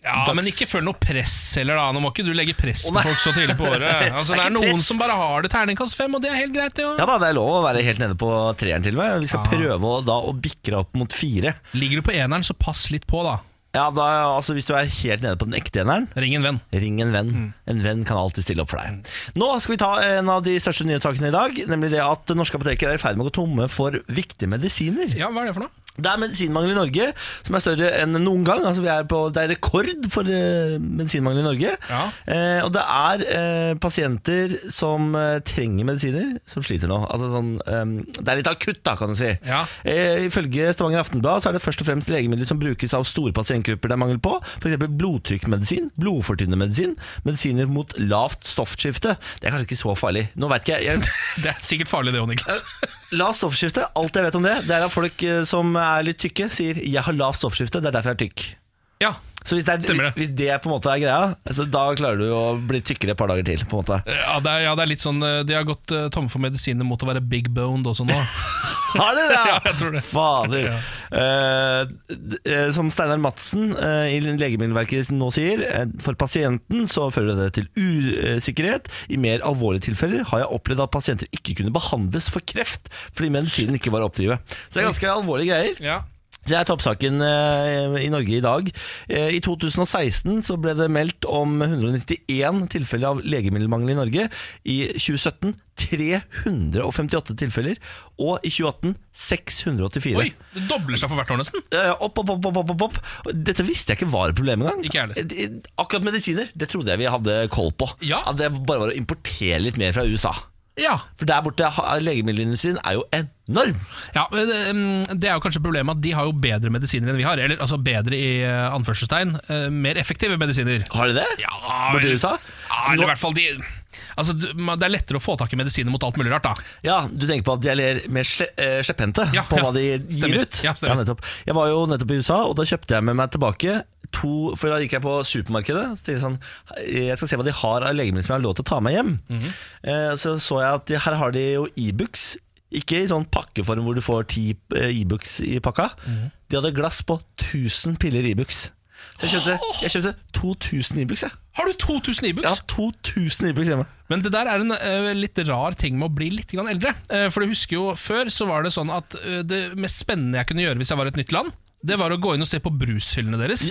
Ja, Dags- Men ikke føl noe press heller, da. Nå må ikke du legge press på folk så tidlig på året. Altså, Det er det er noen press. som bare har det terningkast fem, og det er helt greit, det òg. Ja da, det er lov å være helt nede på treeren til og med. Vi skal Ja. prøve å, da å bikke deg opp mot fire. Ligger du på eneren, så pass litt på, da. Ja, da, altså Hvis du er helt nede på den ekte eneren, Ring en venn. Ring en venn. En venn kan alltid stille opp for deg. Nå skal vi ta en av de største nyhetssakene i dag. Nemlig det at norske apoteker er i ferd med å gå tomme for viktige medisiner. Ja, hva er det for noe? Det er medisinmangel i Norge som er større enn noen gang. Altså vi er på, det er rekord for uh, medisinmangel i Norge. Ja. Eh, og det er eh, pasienter som eh, trenger medisiner, som sliter nå. Altså sånn, eh, det er litt akutt, da, kan du si. Ja. Eh, ifølge Stavanger Aftenblad så er det først og fremst legemidler som brukes av store pasientgrupper det er mangel på. F.eks. blodtrykkmedisin, blodfortynnende medisin, medisiner mot lavt stoffskifte. Det er kanskje ikke så farlig. Nå vet ikke jeg, jeg Det er sikkert farlig, det òg, Niklas. Lavt stoffskifte, alt jeg vet om det, det er at folk eh, som er litt tykke, sier 'jeg har lavt stoffskifte', det er derfor jeg er tykk. Ja, Så hvis det, er, Stemmer det. hvis det på en måte er greia, så da klarer du å bli tykkere et par dager til. på en måte ja, det er, ja, det er litt sånn eh, De har gått uh, tomme for medisiner mot å være big boned også nå. Har de det? Ja, jeg tror det. Fader. Ja. Uh, eh, som Steinar Madsen uh, i Legemiddelverket nå sier, eh, for pasienten så fører det til usikkerhet. I mer alvorlige tilfeller har jeg opplevd at pasienter ikke kunne behandles for kreft fordi medisinen ikke var å oppdrive. Så det er ganske alvorlige greier. Ja. Det er toppsaken eh, i Norge i dag. Eh, I 2016 så ble det meldt om 191 tilfeller av legemiddelmangel i Norge. I 2017 358 tilfeller, og i 2018 684. Oi, det dobler seg for hvert år nesten. Eh, Opp, opp, opp, opp, opp, opp. Dette visste jeg ikke var et problem engang. Ikke heller. Akkurat medisiner det trodde jeg vi hadde koll på. Ja. At det bare var å importere litt mer fra USA. Ja, For der borte legemiddelindustrien er jo enorm. ja men det, mm, er jo kanskje problemet at de har jo bedre medisiner enn vi har. Eller altså bedre i eh, anførselstegn. eh, Mer effektive medisiner. Har de det? Ja, Borti USA? Ja, eller i hvert fall de Altså, Det er lettere å få tak i medisiner mot alt mulig rart. da Ja, du tenker på at de er mer- eh, slepphendte Ja, på ja. hva de gir Stemmer. ut? Ja, stemmer. nettopp. Jeg var jo nettopp i USA, og da kjøpte jeg med meg tilbake to For da gikk jeg på supermarkedet. Så tenkte jeg sånn Jeg skal se hva de har av legemidler som jeg har lov til å ta med hjem. Mhm. Eh, Så så jeg at de, her har de jo Ibux. Ikke i sånn pakkeform hvor du får ti eh, e i pakka. Mhm. De hadde glass på 1000 piller Ibux. Så jeg kjøpte, jeg kjøpte 2000 Ibux, E Har du 2000 Ibux? E ja, 2000 Ibux hjemme. Men det der er en eh, litt rar ting med å bli litt eldre. For du husker jo Før så var det sånn at eh, det mest spennende jeg kunne gjøre hvis jeg var i et nytt land, det var å gå inn og se på brushyllene deres.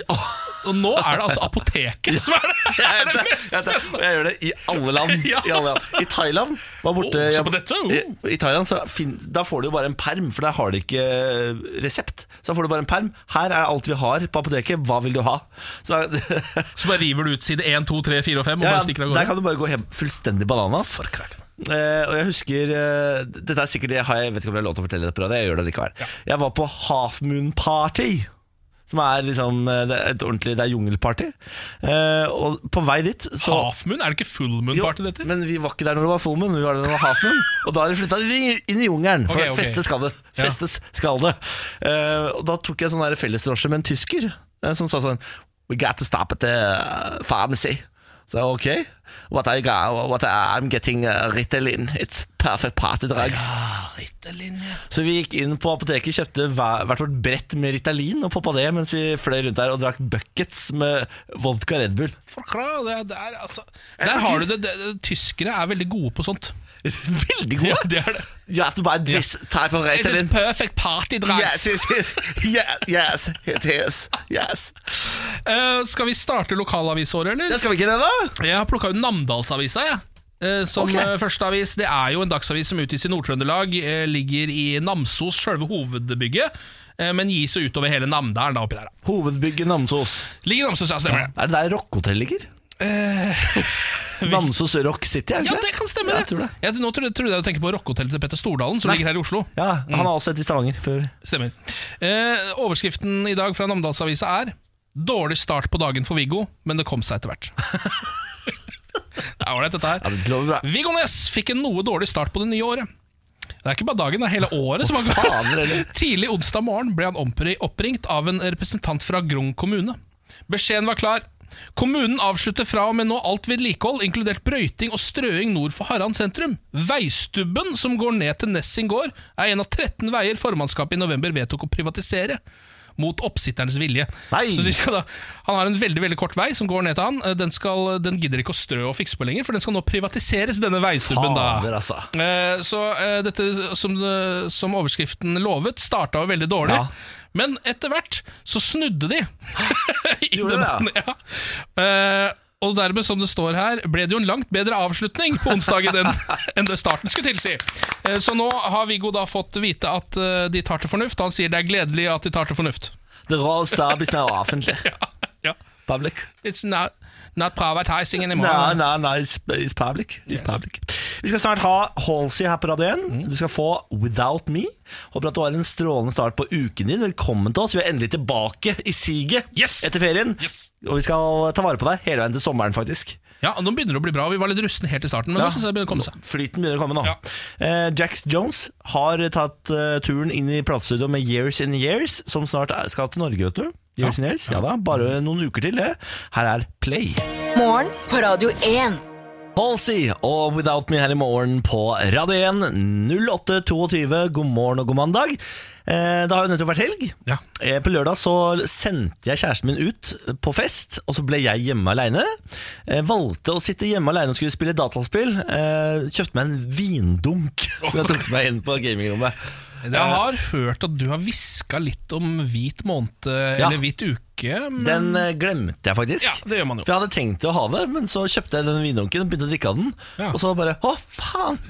Og nå er det altså apoteket som er det, er det mest Jeg, spennende. og jeg gjør det i alle land. Ja. I, alle land. I Thailand var borte Oh, på dette, oh. I, I Thailand så fin, Da får du jo bare en perm, for der har de ikke eh, resept. Så da får du bare en perm. Her er alt vi har på apoteket. Hva vil du ha? Så, Så bare river du ut side 1, 2, 3, 4 og 5 og ja, bare stikker av der kan du bare gå hjem fullstendig bananas. Eh, og jeg husker eh, Dette er sikkert det har jeg, jeg vet ikke om det er lov til å fortelle det på radio. Jeg gjør det likevel. Jeg var på Half Moon Party. Som er liksom eh, det er et ordentlig Det er jungelparty. Eh, og på vei dit så Half moon? Er det ikke Full Moon Party dette? Men vi var ikke der når det var full moon, vi var der når det var half moon. Og da har de flytta inn i jungelen, for okay, okay. festes skal det. Ja. Festes skal det. Eh, og da tok jeg sånn fellesdrosje med en tysker eh, som sa sånn We got to stop at the pharmacy. Så ok, what I got, what I'm getting uh, Ritalin. It's perfect party drugs. Så vi gikk inn på apoteket, kjøpte hver, hvert vårt brett med Ritalin og poppa det mens vi fløy rundt der og drakk buckets med vodka Red Bull. Forklar, det, det er, altså, der har du det, det, det. Tyskere er veldig gode på sånt. Veldig gode! Ja, det er det. You have to buy this type of It is perfect party dress. Yes, yes, yes, it is. Yes. Uh, skal vi starte lokalavisåret, eller? Det skal vi ikke det, da? Jeg har plukka ut Namdalsavisa, jeg. Eh, Som okay. eh, første avis. Det er jo en dagsavis som utgis i Nord-Trøndelag. eh, Ligger i Namsos, sjølve hovedbygget. eh, Men gis jo utover hele Namdalen da oppi der. da. Hovedbygget Namsos. Ligger i Namsos, ja, stemmer det. Er det der Rockhotellet ligger? Namsos Rock City, er det Ja, ikke det kan stemme, Ja, det. jeg tror det. Jeg, nå trodde, trodde jeg du tenker på rockehotellet til Petter Stordalen, som Nei. ligger her i Oslo. Ja, Han har også et i Stavanger før. Stemmer. Eh, overskriften i dag fra Namdalsavisa er 'Dårlig start på dagen for Viggo, men det kom seg etter hvert'. det er ålreit, dette her. Ja, det bra. Viggo Ness fikk en noe dårlig start på det nye året. Det er ikke bare dagen, det er hele året som var fader. Tidlig onsdag morgen ble han oppringt av en representant fra Grong kommune. Beskjeden var klar. Kommunen avslutter fra og med nå alt vedlikehold, inkludert brøyting og strøing nord for Harran sentrum. Veistubben som går ned til Nessing gård, er en av 13 veier formannskapet i november vedtok å privatisere. Mot oppsitterens vilje. Da, han har en veldig veldig kort vei som går ned til han. Eh, Den, skal, den gidder ikke å strø og fikse på lenger, for den skal nå privatiseres, denne veistubben. da Fader, altså. Eh, Så eh, dette som, som overskriften lovet, starta jo veldig dårlig. Ja. Men etter hvert så snudde de. i Gjorde det, debatten, ja. Uh, og dermed, som det står her, ble det jo en langt bedre avslutning på onsdagen enn enn det starten skulle tilsi. Eh, Så nå har Viggo da fått vite at eh, de tar til fornuft. Han sier det er gledelig at de tar til fornuft. The Royal Stab is now offentlig. Ja. Public. It's not, not privatizing anymore. Nei, no, no, it's, it's public. It's public. Vi skal snart ha Halsey her på Radio 1. Mm. Du skal få Without Me. Håper at du har en strålende start på uken din. Velkommen til oss. Vi er endelig tilbake i siget Yes! etter ferien. Yes! Og vi skal ta vare på deg hele veien til sommeren, faktisk. Ja, Nå begynner det å bli bra. Vi var litt rustne helt i starten, men Ja. nå synes jeg det begynner å komme seg. Flyten begynner å komme nå. Ja. Eh, Jax Jones har tatt uh, turen inn i platestudio med Years in Years, som snart er, skal til Norge, vet du. Years in Years, ja da, Bare noen uker til, det. Her er Play. Morgen på Radio 1. Halsey og Without Me her i morgen på Radio 1 08.22. God morgen og god mandag. Eh, det har jo nettopp vært helg. Ja. Eh, på lørdag så sendte jeg kjæresten min ut på fest, og så ble jeg hjemme aleine. Eh, valgte å sitte hjemme aleine og skulle spille dataspill. Kjøpte meg en vindunk som jeg tok med inn på gamingrommet. Jeg har hørt at du har hviska litt om hvit måned eller hvit uke. Men... Den eh, glemte jeg faktisk. Ja, det gjør man jo. For jeg hadde tenkt å ha det, men så kjøpte jeg den vindunken og begynte å drikke av den. Ja. Og så bare Å, faen!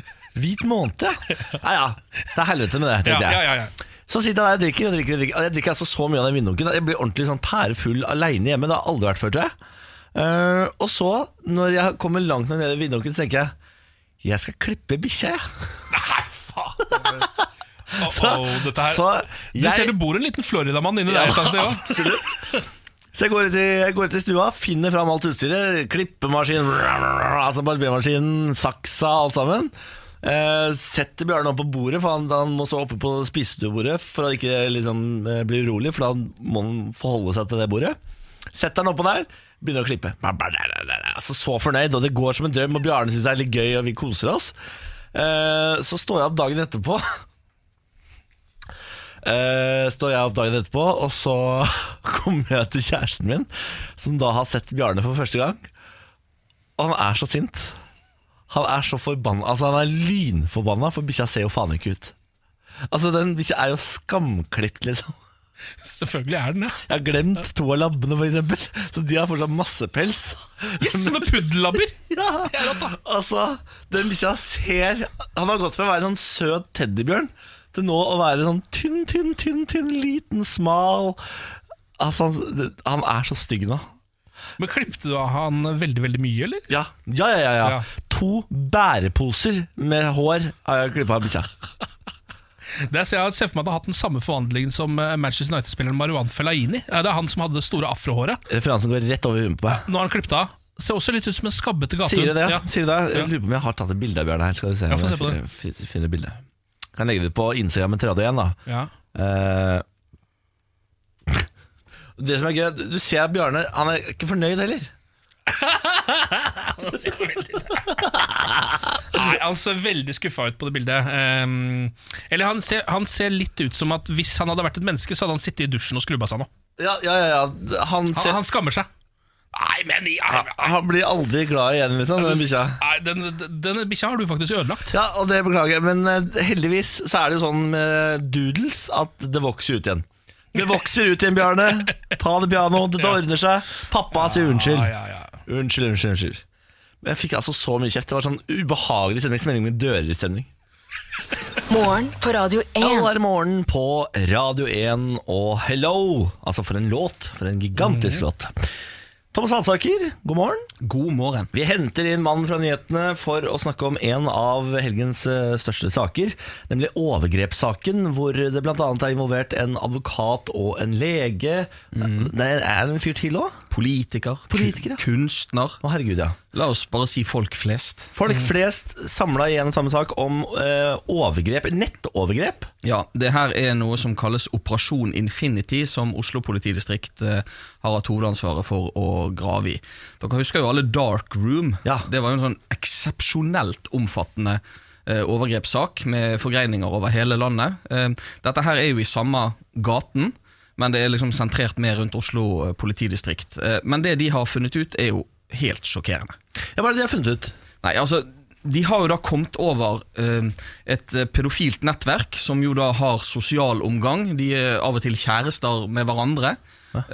Hvit måned, ja. Ja det er helvete med det, tenkte jeg. ja, ja, ja. Så sitter jeg der og drikker og drikker. og drikker Jeg drikker altså så mye av den vindunken. Jeg blir ordentlig sånn pærefull aleine hjemme. Det har aldri vært før, tror jeg. Uh, og så, når jeg kommer langt nok ned i vindunken, så tenker jeg jeg skal klippe bikkja, jeg. Nei, faen. Så, Oh, dette her. så Du ser det bor en liten Floridamann inni der. annet sted, ja. absolutt. Så jeg går ut, i, jeg går ut i stua, finner fram alt utstyret. Klippemaskin, altså barbermaskinen, saksa, alt sammen. Eh, setter Bjarne opp på bordet, for han, han må stå oppe på spisestuebordet for å ikke liksom, eh, bli urolig, for da må han forholde seg til det bordet. Setter han oppå der, begynner å klippe. Altså, så fornøyd, og det går som en drøm, og Bjarne syns det er litt gøy, og vi koser oss. Eh, så står jeg opp dagen etterpå. Eh, står jeg opp dagen etterpå, og så kommer jeg til kjæresten min, som da har sett Bjarne for første gang. Og han er så sint. Han er så forbanna Altså Han er lynforbanna, for bikkja ser jo faen ikke ut. Altså Den bikkja er jo skamklipt, liksom. Selvfølgelig er den det. Jeg har glemt to av labbene, eksempel Så de har fortsatt masse pels. Yes, sånne puddellabber! Ja, altså Den bikkja ser Han har gått fra å være en sånn søt teddybjørn til nå å være sånn tynn, tynn, tynn, tynn, liten, smal Altså, han, han er så stygg nå. Men Klippte du av han veldig veldig mye, eller? Ja, ja, ja. ja, ja. Ja. To bæreposer med hår har jeg klippa av bikkja. Det er, så jeg ser for meg at han har hatt den samme forvandlingen som eh, Manchester United-spilleren Marwan Fellaini. Det er han som hadde det store afrohåret. Referansen går rett over huet på meg. Nå har han klippet av. Ser også litt ut som en skabbete gatehund. Sier du det? Ja. Sier du det? Jeg lurer på om jeg har tatt et bilde av Bjørn her. Skal vi se om jeg, jeg finner, fin- finner bildet. Kan legge det ut på Instagram en tredje igjen, da. Ja. Eh, det som er gøy, du ser at Bjarne Han er ikke fornøyd heller. Nei, Han ser veldig skuffa ut på det bildet. Um, eller han ser, han ser litt ut som at hvis han hadde vært et menneske, så hadde han sittet i dusjen og skrubba seg nå. Ja, ja, ja. Han, Han, han skammer seg. Nei, men i- han, han blir aldri glad igjen, liksom, den bikkja. Nei, den, den, den bikkja har du faktisk ødelagt. Ja, og det beklager jeg, men eh, heldigvis så er det jo sånn med doodles at det vokser ut igjen. Det vokser ut igjen, Bjarne. Ta det piano, dette ordner seg. Pappa sier unnskyld. Ja, ja, ja. Unnskyld, unnskyld, unnskyld. Men jeg fikk altså så mye kjeft. Det var sånn ubehagelig stemning. Smelling med dører i stemning. Morgen på Radio Ja, 1. det er morgen på Radio 1 og Hello. Altså for en låt. For en gigantisk låt. Thomas Hansaker, god morgen. God morgen. Vi henter inn mannen fra nyhetene for å snakke om en av helgens eh, største saker, nemlig overgrepssaken, hvor det bl.a. er involvert en advokat og en lege. Det er er en fyr til òg? Politiker, Politiker, ja. kunstner. Å, herregud, ja. La oss bare si folk flest. Folk flest samla i en samme sak om eh, overgrep, nettovergrep. Ja, det her er noe som kalles Operasjon Infinity, som Oslo politidistrikt eh, har hatt hovedansvaret for å grave i. Dere husker jo alle Dark Room. Ja. Det var jo en sånn eksepsjonelt omfattende eh, overgrepssak med forgreininger over hele landet. Eh, dette her er jo i samme gaten, men det er liksom sentrert mer rundt Oslo eh, politidistrikt. Eh, men det de har funnet ut, er jo helt sjokkerende. Ja, Hva er det de har funnet ut? Nei, altså de har jo da kommet over eh, et pedofilt nettverk som jo da har sosial omgang. De er av og til kjærester med hverandre. Hæ?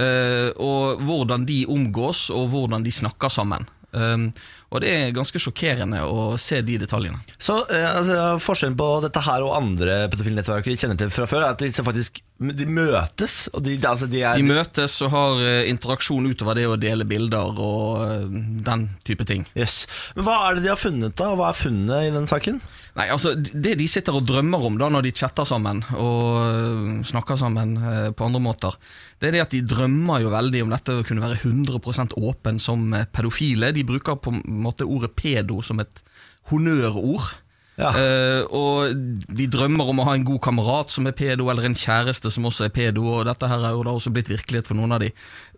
og hvordan de omgås, og hvordan de snakker sammen. Eh, og det er ganske sjokkerende å se de detaljene. Så eh, altså, Forskjellen på dette her og andre pedofilnettverk vi kjenner til fra før, er at de faktisk de møtes. Og de, altså, de er, De møtes og har eh, interaksjon utover det å dele bilder og eh, den type ting. Yes. Men Hva er det de har funnet, da? Hva er funnet i den saken? Nei, altså Det de sitter og drømmer om da når de chatter sammen og øh, snakker sammen øh, på andre måter, det er det at de drømmer jo veldig om dette å kunne være 100% åpen som øh, pedofile. De bruker på en måte ordet pedo som et honnørord. Ja. Uh, og de drømmer om å ha en god kamerat som er pedo, eller en kjæreste som også er pedo. Og dette her er jo da også blitt virkelighet for noen av de.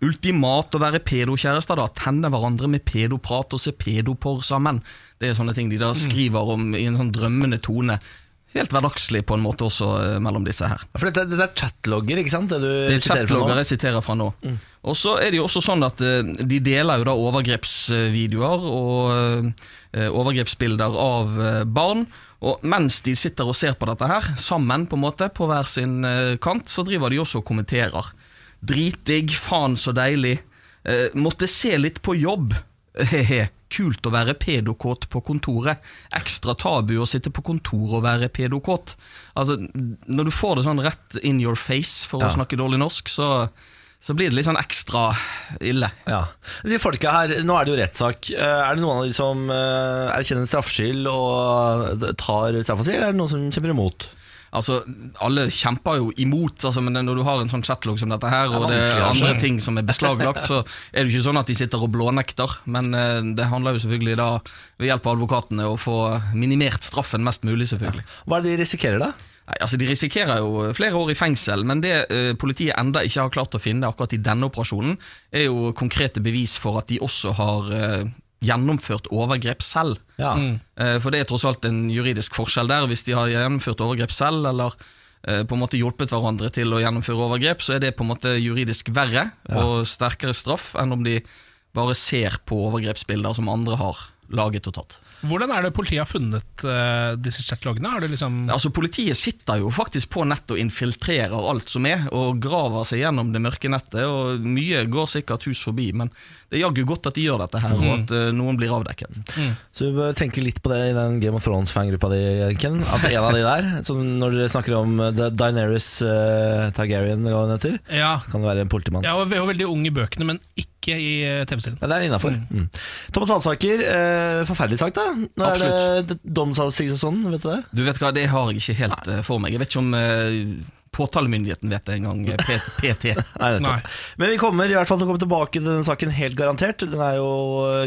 Ultimat å være pedokjærester, da. Tenne hverandre med pedoprat og se pedoporr sammen. Det er sånne ting de da skriver om i en sånn drømmende tone. Helt hverdagslig på en måte også eh, mellom disse her. For dette, dette er chatlogger, ikke sant? Det du Det er siterer fra nå? chatlogger jeg siterer fra nå. Og så er det jo også sånn at eh, de deler jo da overgrepsvideoer og eh, overgrepsbilder av eh, barn. Og mens de sitter og ser på dette her, sammen på en måte, på hver sin eh, kant, så driver de også og kommenterer. Dritdigg, faen så deilig. Eh, måtte se litt på jobb. He-he. Kult å være pedokåt på kontoret. Ekstra tabu å sitte på kontoret og være pedokåt. Altså, når du får det sånn rett in your face, for Ja. å snakke dårlig norsk, så, så blir det litt sånn ekstra ille. Ja. De folka her, Nå er det jo rettssak. Eh, Er det noen av de som eh, erkjenner straffskyld og tar straffa si, eller er det noen som kjemper imot? Altså, Alle kjemper jo imot, altså, men når du har en sånn chatlog som dette her, og det er andre ting som er beslaglagt, så er det ikke sånn at de sitter og blånekter. Men eh, det handler jo selvfølgelig da, ved hjelp av advokatene, å få minimert straffen mest mulig, selvfølgelig. Hva er det de risikerer, da? Nei, altså De risikerer jo flere år i fengsel, men det eh, politiet enda ikke har klart å finne akkurat i denne operasjonen, er jo konkrete bevis for at de også har eh, gjennomført overgrep selv. Ja. Mm. For det er tross alt en juridisk forskjell der. Hvis de har gjennomført overgrep selv, eller eh, på en måte hjulpet hverandre til å gjennomføre overgrep, så er det på en måte juridisk verre og sterkere straff enn om de bare ser på overgrepsbilder som andre har laget og tatt. Hvordan er det politiet har funnet uh, disse chatloggene? Har liksom Altså Politiet sitter jo faktisk på nettet og infiltrerer alt som er, og graver seg gjennom det mørke nettet. og Mye går sikkert hus forbi, men det er jaggu godt at de gjør dette her, og at uh, noen blir avdekket. Så du bør tenke litt på det i den Game of Thrones-fangruppa di, Ken. At en av de der, som når dere snakker om Daenerys Dineris uh, Targaryen, eller hva hun heter, Ja, kan det være en politimann. Ja, og veldig ung i bøkene, men ikke i eh, TV-serien. Ja, det er innafor. Mm. Thomas Hansaker, uh, forferdelig sagt, da. Når er det, domsavsigelse og sånn, vet du det? Du vet hva, Det har jeg ikke helt eh, for meg. Jeg vet ikke om eh, påtalemyndigheten vet det engang. eh, PT. Nei. Nei. Men vi kommer i hvert fall til å komme tilbake til den saken helt garantert. Den er jo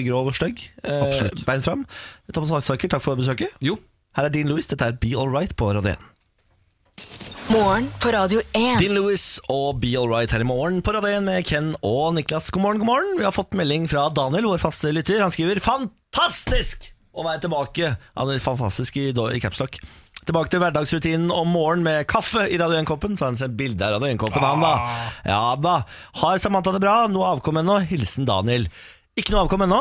grov og stygg. Eh, Bein fram. Thomas Hansaker, takk for besøket. Jo, Her er Dean Lewis, dette er Be Alright på Radio 1. Morgen på Radio 1. Dean Lewis og Be Alright her i morgen på Radio 1 med Ken og Niklas. God morgen, god morgen. Vi har fått melding fra Daniel, vår faste lytter. Han skriver 'Fantastisk å være tilbake'. Han er fantastisk i, i capslock. Tilbake til hverdagsrutinen om morgenen med kaffe i Radio 1-koppen. Så har han sendt bilde av Radio 1-koppen, han da. Ja da. Har Samantha det bra? Noe avkom ennå? Hilsen Daniel. Ikke noe avkom ennå?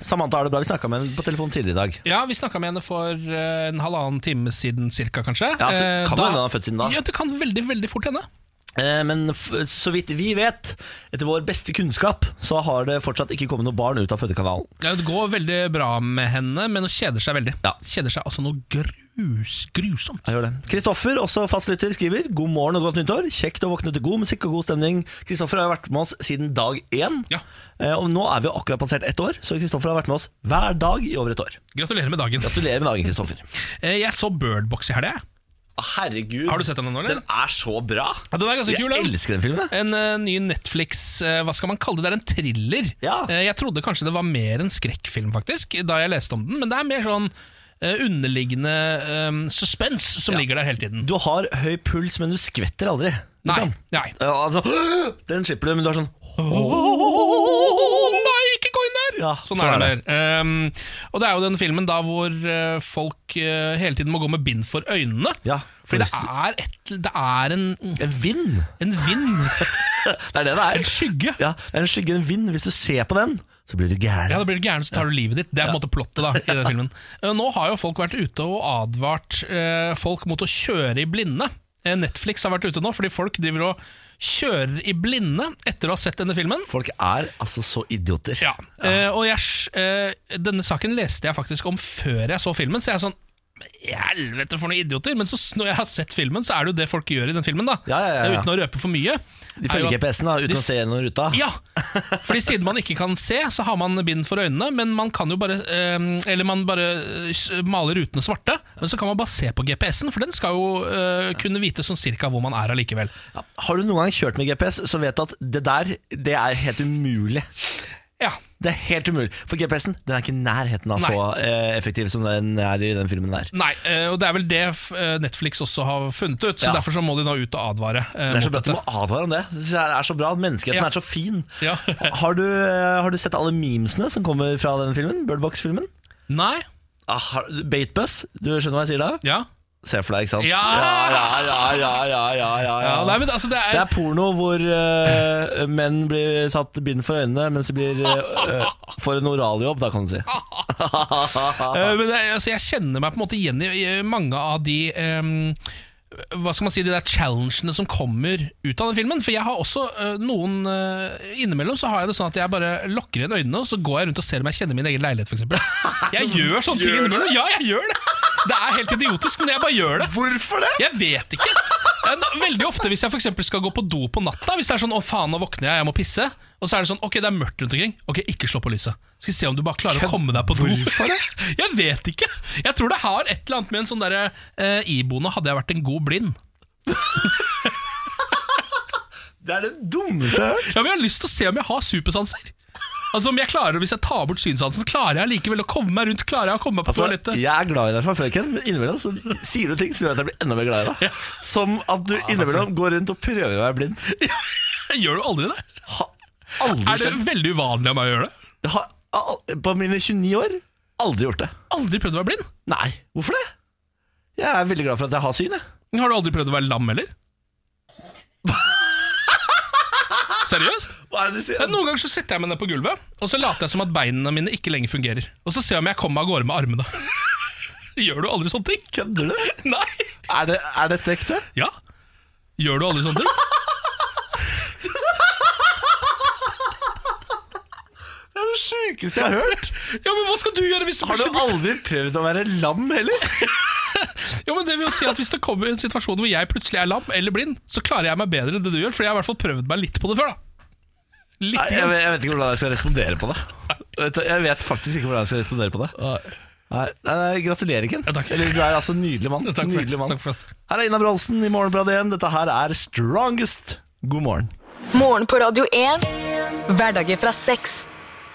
Samantha har det bra. Vi snakka med henne på telefon tidligere i dag. Ja, Vi snakka med henne for eh, en halvannen time siden cirka, kanskje. Ja, så Eh, kan da- hende han er født siden da. Ja, Det kan veldig veldig fort hende. Eh, Men så vidt vi vet, etter vår beste kunnskap, så har det fortsatt ikke kommet noe barn ut av fødekanalen. Ja, det går veldig bra med henne, men hun kjeder seg veldig. Ja. Kjeder seg altså noe grus, grusomt. Jeg gjør det. Kristoffer, også fastlytter, skriver God morgen og godt nyttår. Kjekt å våkne til god musikk og god stemning. Kristoffer har jo vært med oss siden dag én. Ja. Eh, Og nå er vi jo akkurat passert ett år, så Kristoffer har vært med oss hver dag i over et år. Gratulerer med dagen. Gratulerer med dagen, Kristoffer. Eh, Jeg så Birdbox i helga. jeg. Herregud. Har du sett den ennå, eller? Den er så bra. Ja, den er ganske kul, Jeg den. elsker den filmen. En uh, ny Netflix uh, Hva skal man kalle det? Det er en thriller. Ja. Uh, jeg trodde kanskje det var mer en skrekkfilm, faktisk, da jeg leste om den. Men det er mer sånn underliggende um, suspense som ligger der hele tiden. Du har høy puls, men du skvetter aldri. Nei. Liksom. Nei. Ja, altså, den slipper du, men du har sånn Åh, nei, ikke gå inn der! Ja, sånn, er det der. Um, og det er jo den filmen da hvor eh, folk uh, hele tiden må gå med bind for øynene. Ja, for Fordi det er, et, det er en, En vind. en vind, Det er det det er. en skygge. Ja, det er en skygge, en vind. Hvis du ser på den, så blir du gæren. Ja, da blir du gæren, så tar du livet ditt. Det er på en måte plottet da, i den filmen. Eh, Nå har jo folk vært ute og advart folk mot å kjøre i blinde. Eh, Netflix har vært ute nå, fordi folk driver og kjører i blinde etter å ha sett denne filmen. Folk er altså så idioter. Ja, eh, og jeg, eh, Denne saken leste jeg faktisk om før jeg så filmen, så jeg er sånn Helvete, for noen idioter! Men så, når jeg har sett filmen, så er det jo det folk gjør i den filmen. da Ja, ja, ja. Uten å røpe for mye. De er følger GPS-en da, uten De å se gjennom ruta. Ja, fordi siden man ikke kan se, så har man bind for øynene, men man kan jo bare eh, Eller man bare eh, maler rutene svarte, men så kan man bare se på GPS-en, for den skal jo eh, kunne vite sånn cirka hvor man er allikevel. Ja. Har du noen gang kjørt med GPS, så vet du at det der Det er helt umulig. Ja, Det er helt umulig For GPS-en den er ikke i nærheten av Nei. så eh, effektiv som den er i den filmen der. Nei, eh, og det er vel det eh, Netflix også har funnet ut, så Ja. derfor så må de da ut og advare. eh, Det er så bra at de må advare om det. Det er så bra Menneskeheten Ja. er så fin. Ja. har, du, eh, har du sett alle memesene som kommer fra den filmen? Birdbox-filmen? Nei? Ah, Baitbus, du skjønner hva jeg sier da? Ja? Se for deg, ikke sant? Ja! ja, ja, ja, ja, ja, ja, ja. nei, men altså, det Det er er porno hvor eh, menn blir satt bind for øynene mens de blir uh, får en oraljobb, da kan du si. Eh, men det, er- altså, jeg kjenner meg på en måte igjen i, i mange av de ehm, hva skal man si, de der challengene som kommer ut av den filmen. For jeg har også eh, noen eh, Innimellom så har jeg det sånn at jeg bare lukker igjen øynene, og så går jeg rundt og ser om jeg kjenner min egen leilighet, f.eks. Jeg gjør sånne ting innimellom. Ja, jeg gjør det! Det er helt idiotisk, men jeg bare gjør det. Hvorfor det? Jeg vet ikke. Veldig ofte hvis jeg for skal gå på do på natta, hvis det er sånn 'Å, faen, nå våkner jeg, jeg må pisse', og så er det sånn 'Ok, det er mørkt rundt omkring', ok, ikke slå på lyset. Skal vi se om du bare klarer å komme deg på do. Hvorfor det? Jeg vet ikke. Jeg tror det har et eller annet med en sånn derre eh, iboende 'hadde jeg vært en god blind'. Det er det dummeste jeg har hørt. Ja, men Jeg har lyst til å se om jeg har supersanser. Altså om jeg klarer, Hvis jeg tar bort synssansen, klarer jeg likevel å komme meg rundt? Klarer jeg å komme meg på Altså, toalettet? jeg er glad i deg fra før, Ken, men innimellom så sier du ting som gjør at jeg blir enda mer glad i deg. Som at du innimellom går rundt og prøver å være blind. Gjør du aldri det? Ha, aldri Er det skjønt. veldig uvanlig av meg å gjøre det? Jeg har, på mine 29 år aldri gjort det. Aldri prøvd å være blind? Nei, hvorfor det? Jeg er veldig glad for at jeg har syn. Jeg. Har du aldri prøvd å være lam heller? Seriøst? Hva er det du sier? Noen ganger så setter jeg meg ned på gulvet Og så later jeg som at beina mine ikke lenger fungerer. Og så ser jeg om jeg kommer meg av gårde med armene. Gjør du aldri sånne ting? Kødder du? Nei! Er, det, er dette ekte? Ja. Gjør du aldri sånne ting? Det er det sjukeste jeg har hørt. Ja, men Hva skal du gjøre hvis du Har du aldri prøvd å være lam heller? Ja, men det vil jo si at Hvis det kommer en situasjon hvor jeg plutselig er lam eller blind, så klarer jeg meg bedre enn det du gjør, for jeg har i hvert fall prøvd meg litt på det før. da Litt Nei, jeg, vet- jeg vet ikke hvordan jeg skal respondere på det. Jeg vet faktisk ikke hvordan jeg skal respondere på det. Nei, nei, Gratulerer, Ken. Ja, takk. Eller, du er altså en nydelig mann. Ja, nydelig mann. takk for det. Her er Ina Brolsen i Morgenbladet 1. Dette her er Strongest. God morgen. Morgen på Radio 1. Hverdager fra seks.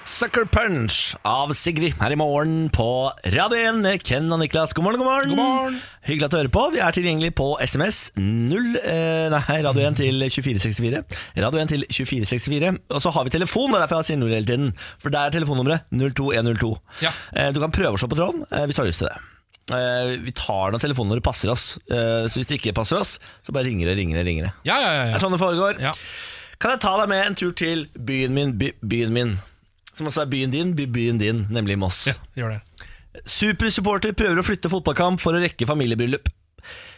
Sucker Punch av Sigrid her i morgen på Radio 1 med Ken og Niklas. God morgen, god morgen. God morgen. Hyggelig at du hører på. Vi er tilgjengelig på SMS 0, eh, nei, Radio 1 til 2464. Radio 1 til 2464. Og så har vi telefon, det er derfor jeg sier 0 hele tiden. For der er telefonnummeret 02102. Ja. Eh, du kan prøve å slå på tråden eh, hvis du har lyst til det. Eh, vi tar noen telefoner når det passer oss. Eh, så hvis det ikke passer oss, så bare ringer det, ringer det, ringer det. Ja, ja, ja, Det ja. er sånn det foregår. Ja. Kan jeg ta deg med en tur til byen min, by, byen min Som også er byen din, by, byen din, nemlig Moss ja gjør det. Supersupporter prøver å flytte fotballkamp for å rekke familiebryllup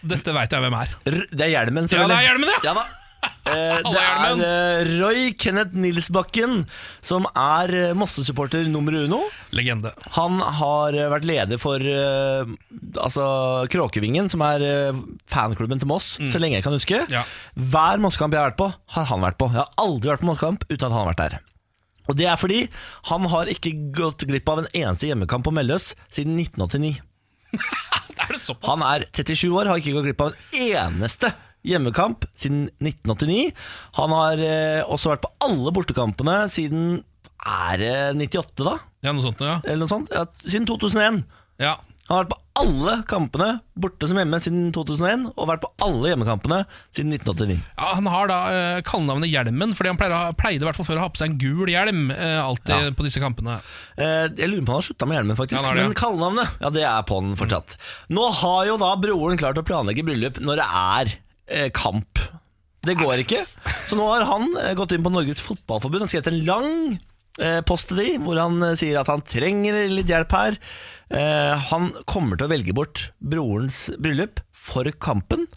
Dette veit jeg hvem er. R Det er Hjelmen, Ja, det er Hjelmen, ja. ja da. Eh, det er eh, Roy Kenneth Nilsbakken Som er eh, Mosse-supporter nummer uno Legende. Han har eh, vært leder for eh, Altså Kråkevingen Som er eh, fanklubben til Moss Så lenge jeg kan huske Mm. Ja. Hver Mossekamp jeg har vært på, har han vært på Jeg har aldri vært på Mossekamp uten at han har vært der Og det er fordi han har ikke gått glipp av en eneste hjemmekamp på Melløs Siden 1989 Er det såpass? Han er 37 år, har ikke gått glipp av en eneste hjemmekamp siden 1989. Han har eh, også vært på alle bortekampene siden Er det 98, da? Ja, noe sånt, ja. Eller noe sånt? Ja, siden 2001. ja. Han har vært på alle kampene borte som hjemme siden 2001, og vært på alle hjemmekampene siden 1989. Ja, han har da eh, kallenavnet Hjelmen, fordi han pleier, pleide i hvert fall før å ha på seg en gul hjelm eh, alltid Ja. på disse kampene. Eh, jeg lurer på om han har slutta med hjelmen, faktisk. Ja, det, ja. Men kallenavnet, ja, det er på den fortsatt. Nå har jo da broren klart å planlegge bryllup når det er eh, kamp. Det går ikke. Så nå har han gått inn på Norges Fotballforbund og skrevet en lang post til de, hvor han sier at han trenger litt hjelp her. Eh, han kommer til å velge bort brorens bryllup for kampen,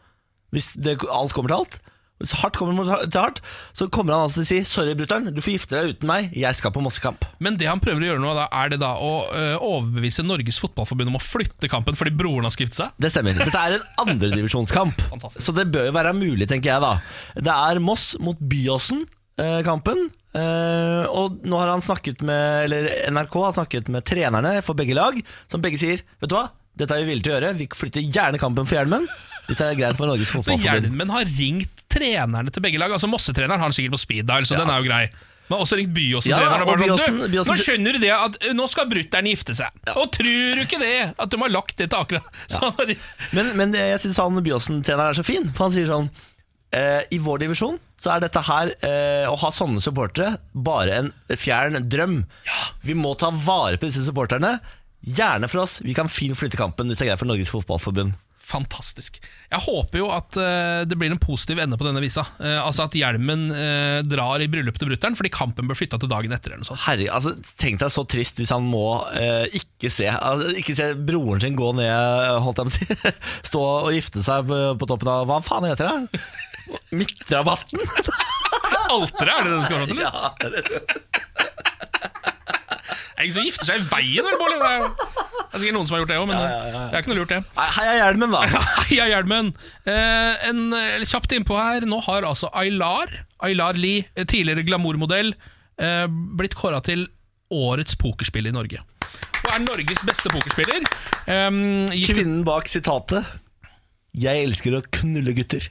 hvis det, alt kommer til alt. hvis hardt kommer til hardt, så kommer han altså til å si 'sorry, brutter'n, du får gifte deg uten meg, jeg skal på Mossekamp'. Men det han prøver å gjøre nå, da, er det da å øh, overbevise Norges Fotballforbund om å flytte kampen fordi broren har skiftet seg? Det stemmer. Dette er en andredivisjonskamp, så det bør jo være mulig, tenker jeg da. Det er Moss mot Byåsen-kampen. Eh, og nå har han snakket med Eller NRK har snakket med trenerne for begge lag, som begge sier Vet du hva, dette er vi villige til å gjøre. Vi flytter gjerne kampen for Hjelmen. Hvis det er greit for Norges Fotballforbund. Hjelmen har ringt trenerne til begge lag. Altså Mossetreneren har han sikkert på speed dial, så den er jo grei. Men også ringt Byåsen-treneren. Ja, sånn, Byåsen- Byåsen- nå skjønner du det at nå skal brutter'n gifte seg. Og tror du ikke det? At de har lagt det til akkurat ja. Men, men jeg syns han Byåsen-treneren er så fin, for han sier sånn eh, I vår divisjon så er dette her eh, Å ha sånne supportere bare en fjern drøm. Vi må ta vare på disse supporterne. Gjerne for oss. Vi kan fint flytte kampen hvis det er greit for Norges Fotballforbund. Fantastisk. Jeg håper jo at uh, det blir en positiv ende på denne visa. Uh, altså at hjelmen uh, drar i bryllupet til brutter'n fordi kampen bør flytta til dagen etter. eller noe sånt. Herre, altså, Tenk deg så trist hvis han må ikke, se, altså, ikke se broren sin gå ned Holdt jeg på å si Stå og gifte seg på, på toppen av Hva faen heter det? Midtrabatten? Alteret, er det det du skal ha til? ja, det, er Det er ingen som gifter seg i veien, vel, Bård? Det er det er sikkert noen som har gjort det òg, men eh, det er ikke noe lurt, det. Heia hjelmen, da! Heia hjelmen! Eh, en, eh, kjapt innpå her, nå har altså Aylar, Aylar Lie, eh, tidligere glamourmodell, eh, blitt kåra til årets pokerspill i Norge. Og er Norges beste pokerspiller. Eh, Kvinnen bak sitatet 'Jeg elsker å knulle gutter'.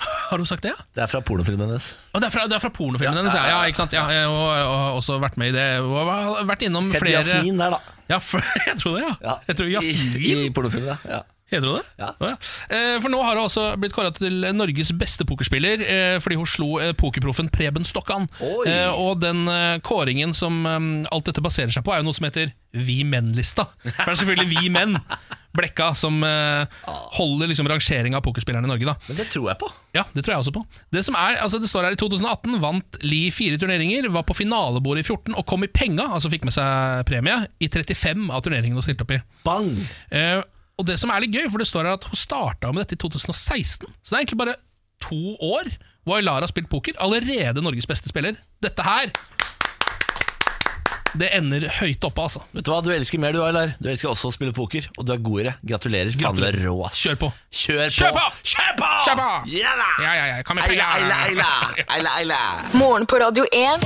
Har hun sagt det, ja? Det er fra pornofilmen hennes. Og det er fra, det er fra pornofilmen hennes, ja, ja, ikke sant? Ja, har og, og, også vært med i det. Og har vært innom Het flere Jasmin der, da. Ja, for, jeg tror det, ja. Jeg tror Jasmin. I, i pornofilmen, ja. ja. Heter hun det? Ja. Å, ja. Eh, For nå har hun også blitt kåret til Norges beste pokerspiller eh, fordi hun slo eh, pokerproffen Preben Stokkan. Oi. Og den kåringen som alt dette baserer seg på, er jo noe som heter Vi menn-lista. For det er selvfølgelig Vi menn, Blekka, som eh, holder liksom rangeringa av pokerspillerne i Norge. da Men det tror jeg på. ja, det tror jeg også på. Det som er, altså det står her I 2018 vant Lie fire turneringer, var på finalebordet i 14 og kom i penga, altså fikk med seg premie, i 35 av turneringene hun stilte opp i. Bang! Eh, og det som er litt gøy, for det står her at hun starta med dette i 2016. Så det er egentlig bare to år hvor Aylar har spilt poker. Allerede Norges beste spiller. Dette her Det ender høyt oppe, altså. Vet du hva, du elsker mer du, Aylar. Du elsker også å spille poker, og du er god i det. Gratulerer. Faen, du er rå, ass. Kjør på. Kjør på! Kjør på! Kjør på! Kjør på! Ja da! Ja, ja, ja. Kom igjen, Eila, eila, eila! ja. Eila, eila. Morgen på Radio 1.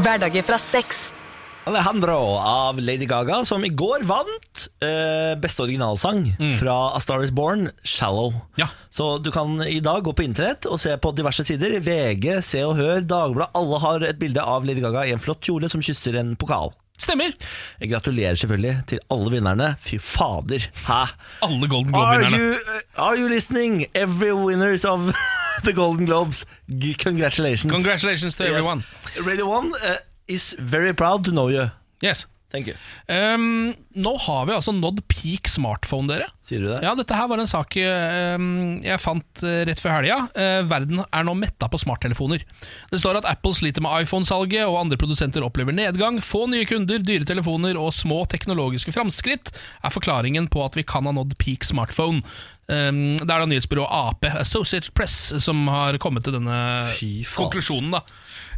Hverdager fra seks. Alejandro av Lady Gaga, som i går vant eh, beste originalsang fra A Star Is Born, 'Shallow'. Ja. Så du kan i dag gå på internett og se på diverse sider. VG, Se og Hør, Dagbladet. Alle har et bilde av Lady Gaga i en flott kjole som kysser en pokal. Stemmer. Jeg gratulerer selvfølgelig til alle vinnerne. Fy fader. Hæ? Alle Golden Globe-vinnerne. you, uh, are you listening? Every winners of the Golden Globes. Congratulations. Congratulations to Yes. everyone. Radio 1 uh, is very proud to know you. Yes. Thank you. Um, nå har vi altså nådd peak smartphone, dere. Sier du det? Ja, dette her var en sak um, jeg fant uh, rett før helga. Uh, verden er nå metta på smarttelefoner. Det står at Apple sliter med iPhone-salget, og andre produsenter opplever nedgang. Få nye kunder, dyre telefoner og små teknologiske framskritt er forklaringen på at vi kan ha nådd peak smartphone. Um, det er da nyhetsbyrået AP, Associated Press, som har kommet til denne konklusjonen. da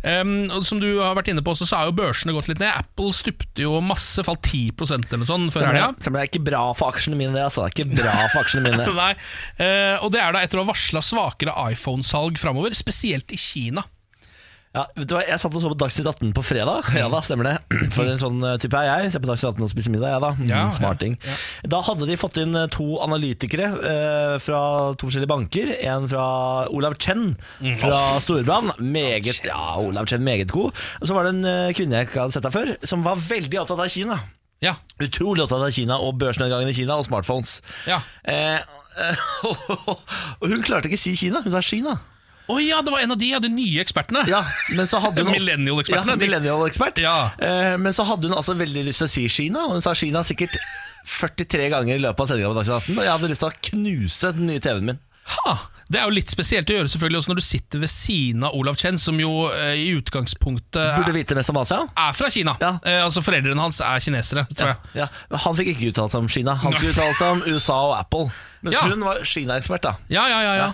Um, som du har vært inne på, så, så har jo børsene gått litt ned. Apple stupte jo masse, falt 10 eller noe sånt? Stemmer det? Det er ikke bra for aksjene mine, det. Altså. Det er ikke bra for aksjene mine. Nei, uh, og det er da etter å ha varsla svakere iPhone-salg framover, spesielt i Kina. Ja, vet du hva, Jeg satt og så på Dagsnytt 18 på fredag. Ja da, stemmer det. For en sånn eh, type er jeg. Ser på Dagsnytt 18 og spiser middag, jeg da. Mm, Ja, Smarting. Da hadde de fått inn eh, to analytikere eh, fra to forskjellige banker. En fra Olav Chen fra Storbrann. Meget, ja, Olav Chen, meget god. Og så var det en eh, kvinne jeg ikke hadde sett her før, som var veldig opptatt av Kina. Ja, Utrolig opptatt av Kina og børsnedgangen i Kina og smartphones. ja. Eh, og hun klarte ikke å si Kina, hun sa Kina. Å ja, det var en av de, ja, de nye ekspertene. Ja, men så hadde hun Millennial-ekspertene. Ja, millennial-ekspert. Ja. Eh, men så hadde hun altså veldig lyst til å si Kina, og hun sa Kina sikkert 43 ganger i løpet av sendinga på Dagsnytt 18. Og jeg hadde lyst til å knuse den nye TV-en min. Ha, Det er jo litt spesielt å gjøre selvfølgelig også når du sitter ved siden av Olav Chen, som jo eh, i utgangspunktet Burde er, vite mest om Asia. er fra Kina. Ja. Eh, altså Foreldrene hans er kinesere, tror jeg. Ja, men Han fikk ikke uttale seg om Kina. Han skulle uttale seg om USA og Apple. Mens Ja. hun var Kina-ekspert. da Ja, ja, ja, ja.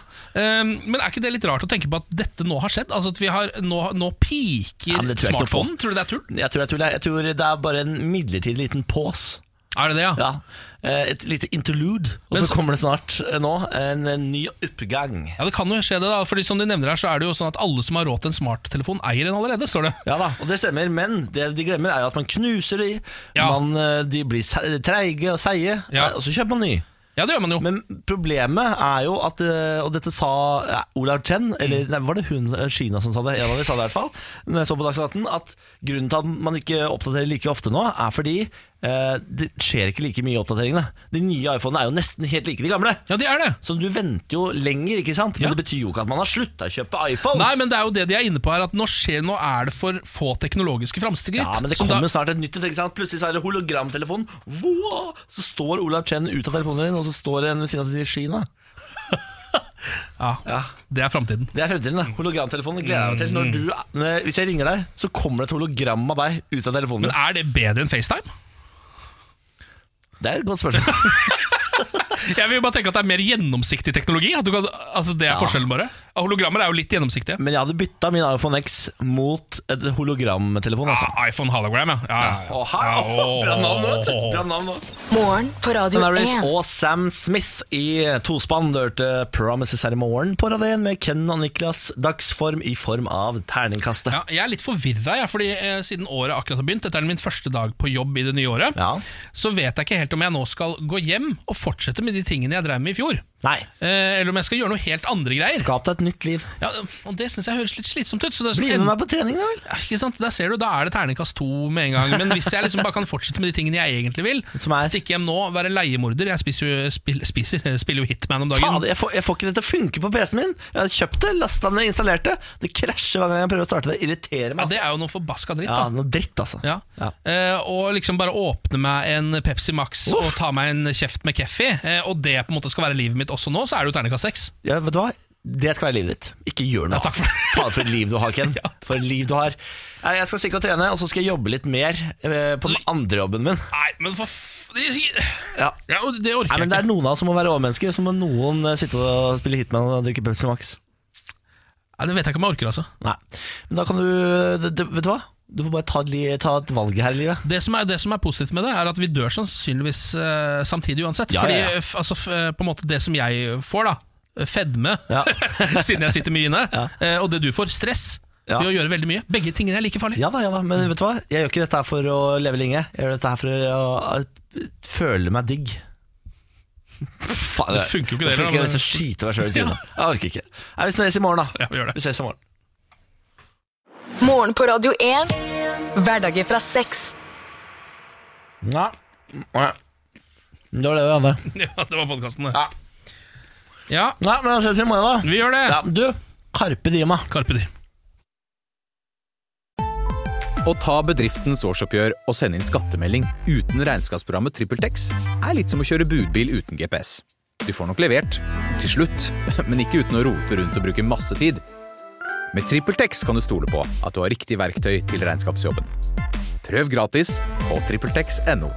Um, men er ikke det litt rart å tenke på at dette nå har skjedd? Altså at vi har Nå, nå piker Ja, men det tror jeg ikke noe på. smartphonen? Tror du det er tull? Jeg tror, jeg, tror jeg tror det er bare en midlertidig liten pause. Er det det, ja? Ja. Eh, Et lite interlude. Og så så- kommer det snart eh, nå en, en ny oppgang. Ja, Det kan jo skje det, da. Fordi som de nevner her, så er det jo sånn at alle som har råd til en smarttelefon, eier en allerede, står det. Ja da, og det stemmer, men det de glemmer er jo at man knuser de, Ja. man, eh, de blir treige og seige, Ja. og så kjøper man ny. Ja, det gjør man jo. Men problemet er jo at Og dette sa ja, Olav Chen, eller nei, var det hun Kina som sa det? En av de sa det i hvert fall. Når jeg så på Dagsnytt 18, at grunnen til at man ikke oppdaterer like ofte nå, er fordi det skjer ikke like mye i oppdateringene. De nye iPhonene er jo nesten helt like de gamle. Ja, de er det. Så du venter jo lenger, ikke sant? Men Ja. det betyr jo ikke at man har slutta å kjøpe iPhones. Nei, men det er jo det de er inne på her, at nå, skjer, nå er det for få teknologiske framskritt. Ja, men det kommer da- snart et nytt ikke sant? Plutselig så er det hologramtelefon. Wow! Så står Olav Chen ut av telefonen din, og så står det en ved siden av sier Kina. ja, Ja. Det er framtiden. Det er fremtiden. da. Hologramtelefonen gleder jeg meg til. Når du, hvis jeg ringer deg, så kommer det et hologram av deg ut av telefonen Men er det bedre enn FaceTime? Det er et godt spørsmål. Jeg vil bare tenke at det er mer gjennomsiktig teknologi. At du kan, altså Det er forskjellen bare. Hologrammer er jo litt gjennomsiktige. Men jeg hadde bytta min iPhone X mot et hologramtelefon. Altså. Ah, iPhone hologram, ja. ja, ja, ja. Oh, bra navn du. Bra navn. Morgen på Radio Harris 1. og Sam Smith i tospann. Du hørte Promises her i morgen på Radio 1 med Ken og Niklas. Dagsform i form av terningkastet. Ja, jeg er litt forvirra, jeg, fordi eh, siden året akkurat har begynt, dette er min første dag på jobb i det nye året, Ja. så vet jeg ikke helt om jeg nå skal gå hjem og fortsette med de tingene jeg drev med i fjor. Nei. Eh, eller om jeg skal gjøre noe helt andre greier. Skap deg et nytt liv. Ja, og Det syns jeg høres litt slitsomt ut. Bli med meg på trening, da vel. Ja, ikke sant? Der ser du, Da er det terningkast to med en gang. Men hvis jeg liksom bare kan fortsette med de tingene jeg egentlig vil, Som er? stikke hjem nå, være leiemorder Jeg spiser jo, spill, spiser, spiller jo Hitman om dagen. Fader, jeg, får, jeg får ikke det til å funke på PC-en min. Jeg har kjøpt det, lasta det ned, installert det. Det krasjer hver gang jeg prøver å starte det. Irriterer meg. Ja. Det er jo noe forbaska dritt, Ja, noe dritt, altså. Ja. Ja. Eh, og liksom bare åpne meg en Pepsi Max og ta meg en kjeft med keffi, eh, og det på en måte skal være livet mitt også nå, så er det jo terningkast seks. Ja, vet du hva? Det skal være livet ditt. Ikke gjør noe. Ja, takk for det. Faen, for et liv du har, Ken. For et liv du har. Jeg skal stikke og trene, og så skal jeg jobbe litt mer eh, på den andre jobben min. Nei, men for f... Det, Ja. ja, det orker Nei, men Det er noen av oss som må være overmennesker. Så må noen eh, sitte og spille Hitman og drikke Pepsi Max. Nei, det vet jeg ikke om jeg orker, altså. Nei, men da kan du det, det, Vet du hva? Du får bare ta, ta et valg her i livet. Det som, er, det som er positivt med det, er at vi dør sannsynligvis uh, samtidig uansett. Ja, Fordi ja, ja. f- Altså, eh, på en måte det som jeg får, da fedme, Ja. siden jeg sitter mye inne, eh, og det du får, stress. Ja. Ved å gjøre veldig mye. Begge tingene er like farlige. Ja da, ja da, men vet du hva? Jeg gjør ikke dette her for å leve lenge. Jeg gjør dette her for å føle meg digg. Faen, Det funker jo ikke det. Jeg orker ikke. Nei, Vi ses i morgen, da. Ja, vi gjør det. Vi ses i morgen. Morgen på Radio 1. Hverdager fra seks. Ja. Det var det vi hadde. Ja, det var podkasten, det. Ja. Ja, Nei, men da ses vi i morgen, da. vi gjør det. Ja, du, Karpe Dima. Carpe Diem. Å ta bedriftens årsoppgjør og sende inn skattemelding uten regnskapsprogrammet TrippelTex er litt som å kjøre budbil uten GPS. Du får nok levert, til slutt, men ikke uten å rote rundt og bruke masse tid. Med TrippelTex kan du stole på at du har riktig verktøy til regnskapsjobben. Prøv gratis på TrippelTex.no.